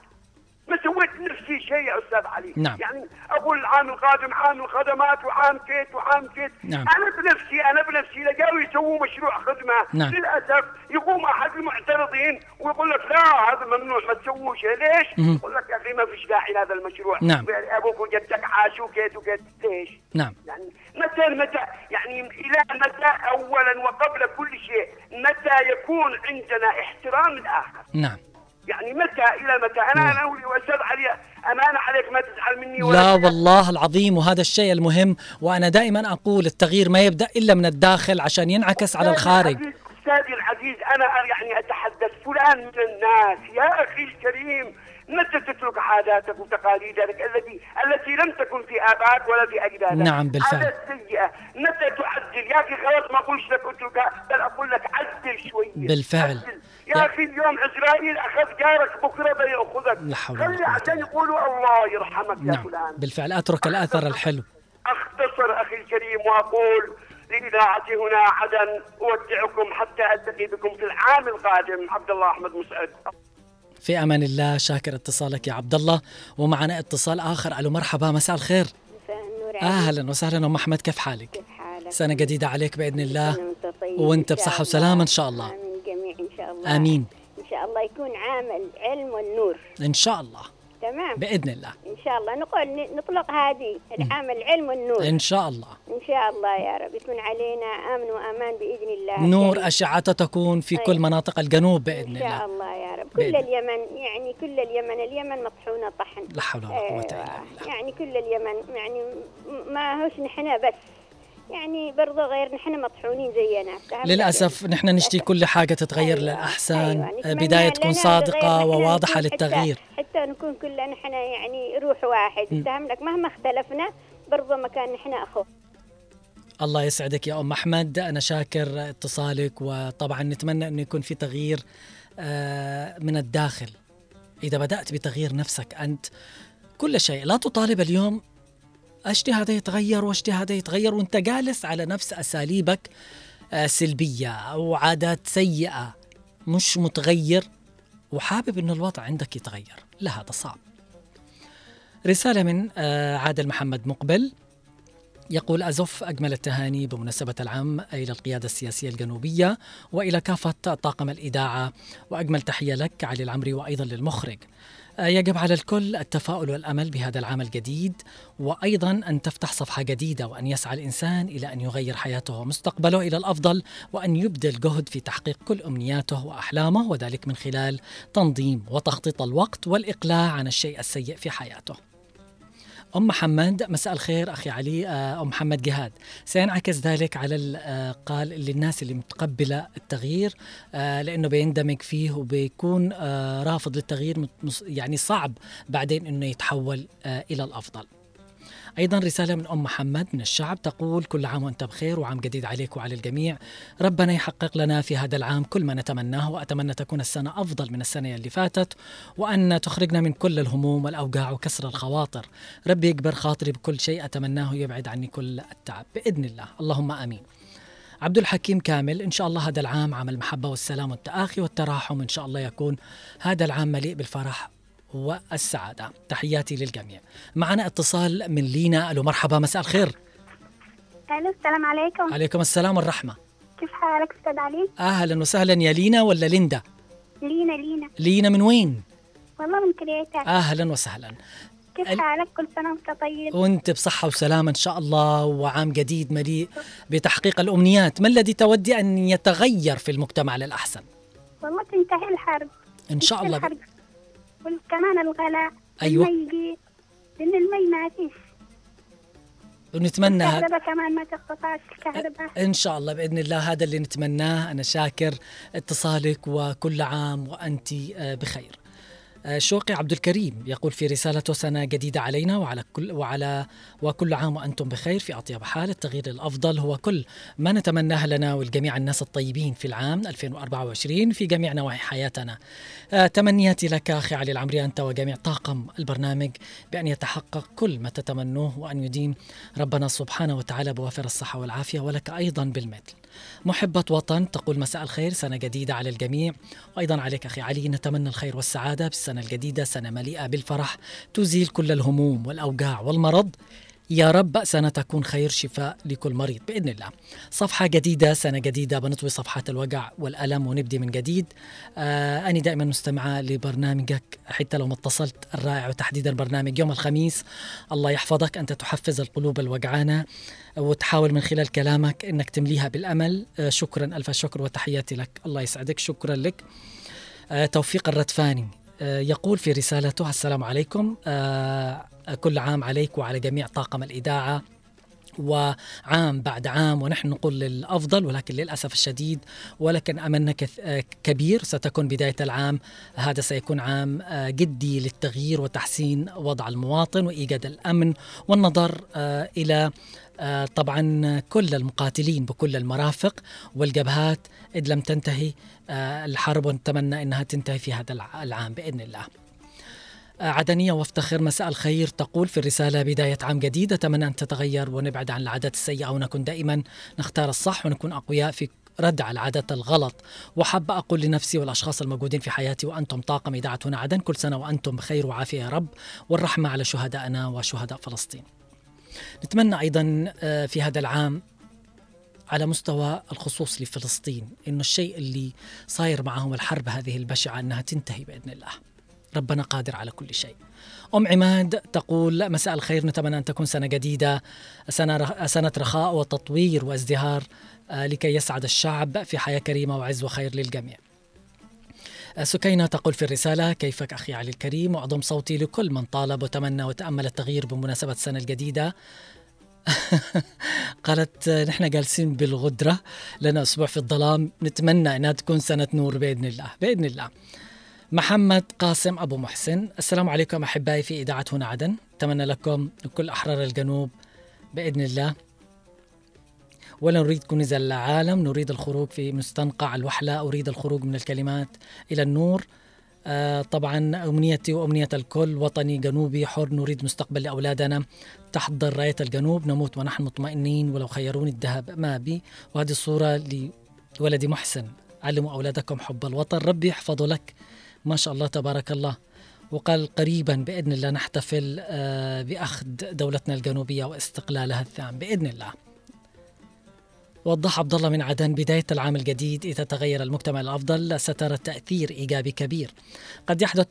سويت لنفسي شيء يا أستاذ علي
نعم.
يعني أقول العام القادم عام الخدمات وعام كيت وعام كيت
نعم.
أنا بنفسي أنا بنفسي لقاوا يسووا مشروع خدمة
نعم.
للأسف يقوم أحد المعترضين ويقول لك لا هذا ممنوع ما تسووش ليش؟ يقول لك يا أخي ما فيش داعي لهذا المشروع
نعم.
أبوك وجدك عاشوا كيت وكيت ليش؟
نعم
يعني متى متى يعني إلى متى اولا وقبل كل شيء متى يكون عندنا احترام الآخر
نعم
يعني متى إلى متى أنا أنا أقول وأستاذ علي امانه عليك ما تزعل مني ولا
لا. والله العظيم وهذا الشيء المهم وأنا دائما أقول التغيير ما يبدأ إلا من الداخل عشان ينعكس على
أستاذي
الخارج
أستاذي العزيز أنا يعني أتحدث فلان من الناس يا أخي الكريم متى تترك عاداتك وتقاليدك التي التي لم تكن في آبائك ولا في أجدادك
نعم، بالفعل.
عادات سيئه متى تعدل يا أخي خلاص ما أقولش لك اتركها بل أقول لك عدل شوية
بالفعل.
عدل. يا أخي اليوم إسرائيل أخذ جارك بكرة بيأخذك.
لا حول ولا
خلي عشان يقولوا الله يرحمك يا
نعم.
فلان.
بالفعل أترك الأثر الحلو.
أختصر أخي الكريم وأقول لإذاعة هنا عدن أودعكم حتى ألتقي بكم في العام القادم. عبد الله أحمد مسعد.
في أمان الله شاكر اتصالك يا عبد الله. ومعنا اتصال آخر. ألو مرحبا مساء الخير.
مساء النور.
أهلا وسهلا. أم أحمد كيف حالك؟
كيف حالك؟
سنة جديدة عليك بإذن الله.
وأنت
بصحة. وسلامة إن شاء الله.
آمين. جميع إن شاء الله الله يكون عام العلم والنور.
إن شاء الله.
تمام.
بإذن الله.
إن شاء الله. نقول نطلق هذه العام العلم والنور.
إن شاء الله.
إن شاء الله يا رب. يكون علينا آمن وأمان بإذن الله.
نور. اشعته تكون في كل
أيوة.
مناطق الجنوب بإذن
إن شاء
الله.
الله يا رب. كل اليمن يعني كل اليمن. اليمن مطحونة طحن.
لا حول ولا قوة إلا
أيوة.
بالله.
يعني كل اليمن يعني ما هوش نحن بس. يعني برضو غير نحن مطحونين زينا؟
للأسف نحن نشتي كل حاجة تتغير
أيوة.
للأحسن
أيوة.
بداية تكون
صادقة
وواضحة
نكون حتى-
للتغيير
حتى نكون كلنا نحن يعني روح واحد. فهم لك مهما اختلفنا برضو مكان نحن أخو
الله يسعدك يا أم أحمد أنا شاكر اتصالك وطبعا نتمنى انه يكون في تغيير آه، من الداخل إذا بدأت بتغيير نفسك أنت كل شيء لا تطالب اليوم اشتي هذا يتغير واشتي هذا يتغير وانت جالس على نفس أساليبك آه، سلبية أو عادات سيئة مش متغير وحابب انه الوضع عندك يتغير. لا هذا صعب. رسالة من آه، عادل محمد مقبل. يقول أزف أجمل التهاني بمناسبة العام إلى القيادة السياسية الجنوبية وإلى كافة طاقم الإذاعة وأجمل تحية لك علي العمري وأيضا للمخرج. يجب على الكل التفاؤل والأمل بهذا العام الجديد وأيضا أن تفتح صفحة جديدة وأن يسعى الإنسان إلى أن يغير حياته ومستقبله إلى الأفضل وأن يبذل جهد في تحقيق كل أمنياته وأحلامه وذلك من خلال تنظيم وتخطيط الوقت والإقلاع عن الشيء السيء في حياته. أم محمد مساء الخير أخي علي آه، أم محمد جهاد. سينعكس ذلك على ال- آه، للناس اللي متقبلة التغيير آه، لأنه بيندمج فيه وبيكون رافض للتغيير يعني صعب بعدين أنه يتحول إلى الأفضل. أيضا رسالة من أم محمد من الشعب تقول كل عام وأنت بخير وعام جديد عليك وعلى الجميع. ربنا يحقق لنا في هذا العام كل ما نتمناه وأتمنى تكون السنة أفضل من السنة اللي فاتت وأن تخرجنا من كل الهموم والأوجاع وكسر الخواطر. ربي يكبر خاطري بكل شيء أتمناه يبعد عني كل التعب بإذن الله. اللهم آمين. عبد الحكيم كامل إن شاء الله هذا العام عام المحبة والسلام والتآخي والتراحم إن شاء الله يكون هذا العام مليء بالفرح والسعادة. تحياتي للجميع. معنا اتصال من لينا. ألو مرحبا مساء الخير.
ألو السلام عليكم.
عليكم السلام والرحمة.
كيف حالك أستاذ علي؟
أهلا وسهلا. يا لينا ولا ليندا؟
لينا لينا.
لينا من وين؟
والله من كريتا.
أهلا وسهلا.
كيف
ال-
حالك؟ كل سنة وأنت طيب؟
وأنت بصحة وسلامة إن شاء الله وعام جديد مليء بتحقيق الأمنيات. ما الذي تودي أن يتغير في المجتمع للأحسن؟
والله تنتهي الحرب.
إن شاء الله.
الحرب. وكمان الغلاء
أيوة.
المي لأن المي ما فيش.
ونتمنى
الكهرباء كمان ما تقطعش الكهرباء.
إن شاء الله بإذن الله هذا اللي نتمناه. أنا شاكر اتصالك وكل عام وأنت آه، بخير. شوقي عبد الكريم يقول في رسالته سنة جديدة علينا وعلى كل وعلى وكل عام وأنتم بخير في أطيب حال. التغيير الأفضل هو كل ما نتمناه لنا ولجميع الناس الطيبين في العام 2024 في جميع نواحي حياتنا. آه، تمنياتي لك أخي علي العمري أنت وجميع طاقم البرنامج بأن يتحقق كل ما تتمنوه وأن يديم ربنا سبحانه وتعالى بوافر الصحة والعافية ولك أيضا بالمثل. محبة وطن تقول مساء الخير سنة جديدة على الجميع. وأيضا عليك أخي علي نتمنى الخير والسعادة بالسنة الجديدة سنة مليئة بالفرح تزيل كل الهموم والأوجاع والمرض. يا رب سنة تكون خير شفاء لكل مريض بإذن الله. صفحة جديدة سنة جديدة بنطوي صفحات الوجع والألم ونبدي من جديد. آه أنا دائما مستمعة لبرنامجك حتى لو ما اتصلت الرائع وتحديدا برنامج يوم الخميس. الله يحفظك أنت تحفز القلوب الوجعانة وتحاول من خلال كلامك أنك تمليها بالأمل. آه شكرا ألف شكر وتحياتي لك. الله يسعدك شكرا لك. آه توفيق الردفاني يقول في رسالته السلام عليكم. آه كل عام عليك وعلى جميع طاقم الإذاعة. وعام بعد عام ونحن نقول للأفضل ولكن للأسف الشديد ولكن أملنا آه، كبير ستكون بداية العام. هذا سيكون عام آه، جدي للتغيير وتحسين وضع المواطن وإيجاد الأمن والنظر آه، إلى طبعا كل المقاتلين بكل المرافق والجبهات إذ لم تنتهي الحرب ونتمنى أنها تنتهي في هذا الع- العام بإذن الله. عدنية وافتخر مساء الخير تقول في الرسالة بداية عام جديد. أتمنى أن تتغير ونبعد عن العادات السيئة ونكون دائما نختار الصح ونكون أقوياء في رد على العادات الغلط. وحابة أقول لنفسي والأشخاص الموجودين في حياتي وأنتم طاقم إذاعة هنا عدن. كل سنة وأنتم بخير وعافية يا رب. والرحمة على شهدائنا وشهداء فلسطين. نتمنى أيضا آه، في هذا العام على مستوى الخصوص لفلسطين إنه الشيء اللي صاير معهم الحرب هذه البشعة أنها تنتهي بإذن الله. ربنا قادر على كل شيء. أم عماد تقول مساء الخير نتمنى أن تكون سنة جديدة سنة, سنة رخاء وتطوير وازدهار آه، لكي يسعد الشعب في حياة كريمة وعز وخير للجميع. آه، سكينة تقول في الرسالة كيفك أخي علي الكريم؟ وأضم صوتي لكل من طالب وتمنى وتأمل التغيير بمناسبة السنة الجديدة. قالت نحن جالسين بالغدرة لنا أسبوع في الظلام نتمنى أنها تكون سنة نور بإذن الله بإذن الله. محمد قاسم أبو محسن. السلام عليكم أحبائي في إذاعة هنا عدن. أتمنى لكم وكل أحرار الجنوب بإذن الله. ولا نريد كنز العالم نريد الخروج في مستنقع الوحلة أريد الخروج من الكلمات إلى النور. آه طبعا أمنيتي وأمنية الكل وطني جنوبي حر نريد مستقبل لأولادنا تحت راية الجنوب. نموت ونحن مطمئنين ولو خيروني الذهب ما بي؟ وهذه الصورة لولدي محسن. علموا أولادكم حب الوطن. ربي يحفظه لك ما شاء الله تبارك الله. وقال قريبا بإذن الله نحتفل آه، بأخذ دولتنا الجنوبية واستقلالها الثام بإذن الله. وضح عبد الله من عدن بداية العام الجديد إذا تغير المجتمع الأفضل سترى تأثير إيجابي كبير. قد يحدث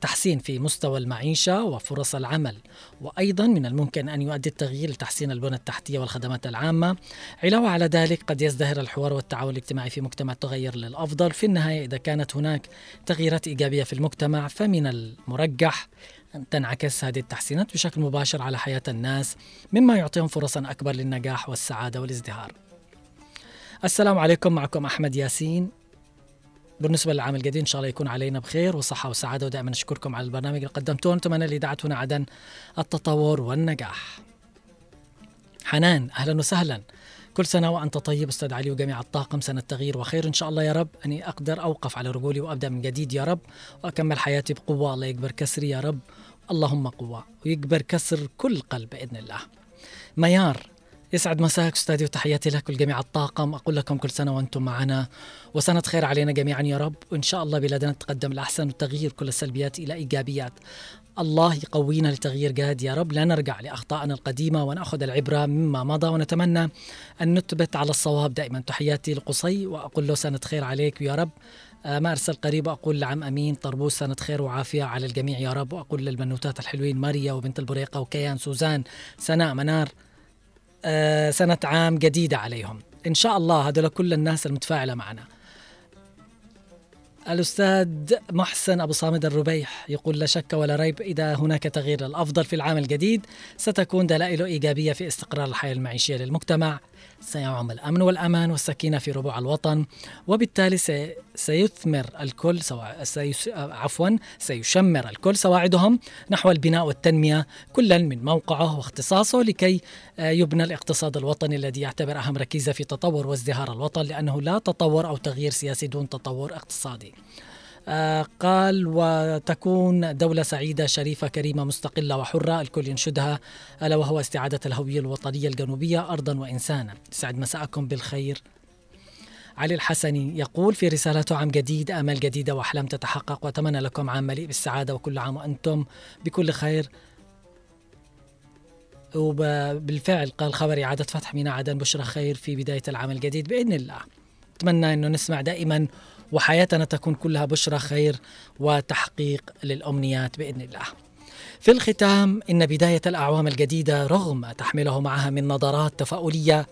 تحسين في مستوى المعيشة وفرص العمل وأيضا من الممكن أن يؤدي التغيير لتحسين البنى التحتية والخدمات العامة. علاوة على ذلك قد يزدهر الحوار والتعاون الاجتماعي في مجتمع تغير للأفضل. في النهاية إذا كانت هناك تغييرات إيجابية في المجتمع فمن المرجح أن تنعكس هذه التحسينات بشكل مباشر على حياة الناس مما يعطيهم فرصا أكبر للنجاح والسعادة والازدهار. السلام عليكم معكم أحمد ياسين. بالنسبة للعام الجديد إن شاء الله يكون علينا بخير وصحة وسعادة ودائما نشكركم على البرنامج اللي قدمتوه. نتمنى لإذاعة هنا عدن التطور والنجاح. حنان أهلا وسهلا. كل سنة وأنت طيب أستاذ علي وجميع الطاقم سنة تغيير وخير إن شاء الله يا رب. أني أقدر أوقف على رجولي وأبدأ من جديد يا رب وأكمل حياتي بقوة. الله يكبر كسري يا رب. اللهم قوة ويكبر كسر كل قلب بإذن الله. ميار يسعد مساك أستاذي وتحياتي لك ولجميع الطاقم. أقول لكم كل سنة وأنتم معنا وسنة خير علينا جميعا يا رب. وإن شاء الله بلادنا تتقدم الاحسن وتغيير كل السلبيات إلى إيجابيات. الله يقوينا لتغيير جاد يا رب. لا نرجع لأخطائنا القديمة ونأخذ العبرة مما مضى ونتمنى أن نثبت على الصواب دائما. تحياتي لقصي وأقول له سنة خير عليك يا رب. آه، ما أرسل قريب وأقول لعم أمين طربوس سنة خير وعافية على الجميع يا رب. وأقول للبنوتات الحلوين ماريا وبنت البريقة وكيان سوزان سناء منار. سنة عام جديدة عليهم. إن شاء الله هذول كل الناس المتفاعلة معنا. الأستاذ محسن أبو صامد الربيح يقول لا شك ولا ريب إذا هناك تغيير الأفضل في العام الجديد ستكون دلائل إيجابية في استقرار الحياة المعيشية للمجتمع. سيعم الأمن والأمان والسكينة في ربوع الوطن وبالتالي سيثمر الكل سواء سيس... عفوا سيشمر الكل سواعدهم نحو البناء والتنمية كلا من موقعه واختصاصه لكي آه، يبنى الاقتصاد الوطني الذي يعتبر أهم ركيزة في تطور وازدهار الوطن لأنه لا تطور أو تغيير سياسي دون تطور اقتصادي. آه، قال وتكون دولة سعيدة شريفة كريمة مستقلة وحرة الكل ينشدها ألا وهو استعادة الهوية الوطنية الجنوبية أرضا وإنسانا. سعد مساءكم بالخير. علي الحسني يقول في رسالته عام جديد آمال جديدة وأحلام تتحقق وأتمنى لكم عام مليء بالسعادة وكل عام وأنتم بكل خير. وبالفعل قال خبر إعادة فتح ميناء عدن بشرى خير في بداية العام الجديد بإذن الله. أتمنى أنه نسمع دائما وحياتنا تكون كلها بشرى خير وتحقيق للأمنيات بإذن الله. في الختام إن بداية الأعوام الجديدة رغم ما تحمله معها من نظرات تفاؤلية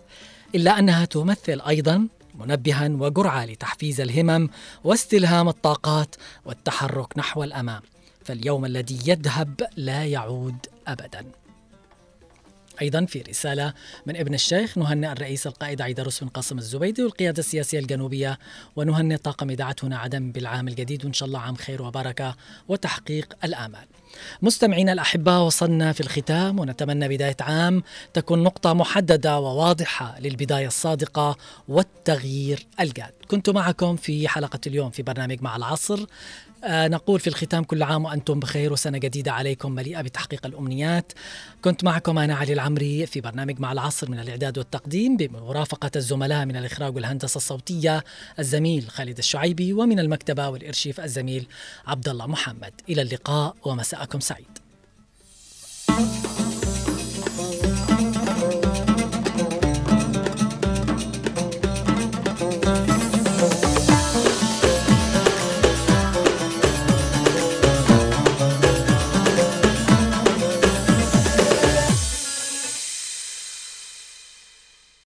إلا أنها تمثل أيضا منبها وجرعة لتحفيز الهمم واستلهام الطاقات والتحرك نحو الأمام. فاليوم الذي يذهب لا يعود أبداً. أيضا في رسالة من ابن الشيخ نهنئ الرئيس القائد عيدروس بن قاسم الزبيدي والقيادة السياسية الجنوبية ونهنئ طاقم إذاعة هنا عدن بالعام الجديد وإن شاء الله عام خير وبركة وتحقيق الآمال. مستمعينا الأحباء وصلنا في الختام ونتمنى بداية عام تكون نقطة محددة وواضحة للبداية الصادقة والتغيير الجاد. كنت معكم في حلقة اليوم في برنامج مع العصر. نقول في الختام كل عام وأنتم بخير وسنة جديدة عليكم مليئة بتحقيق الأمنيات. كنت معكم أنا علي العمري في برنامج مع العصر من الإعداد والتقديم بمرافقة الزملاء من الإخراج والهندسة الصوتية الزميل خالد الشعيبي ومن المكتبة والإرشيف الزميل عبد الله محمد. إلى اللقاء ومساءكم سعيد.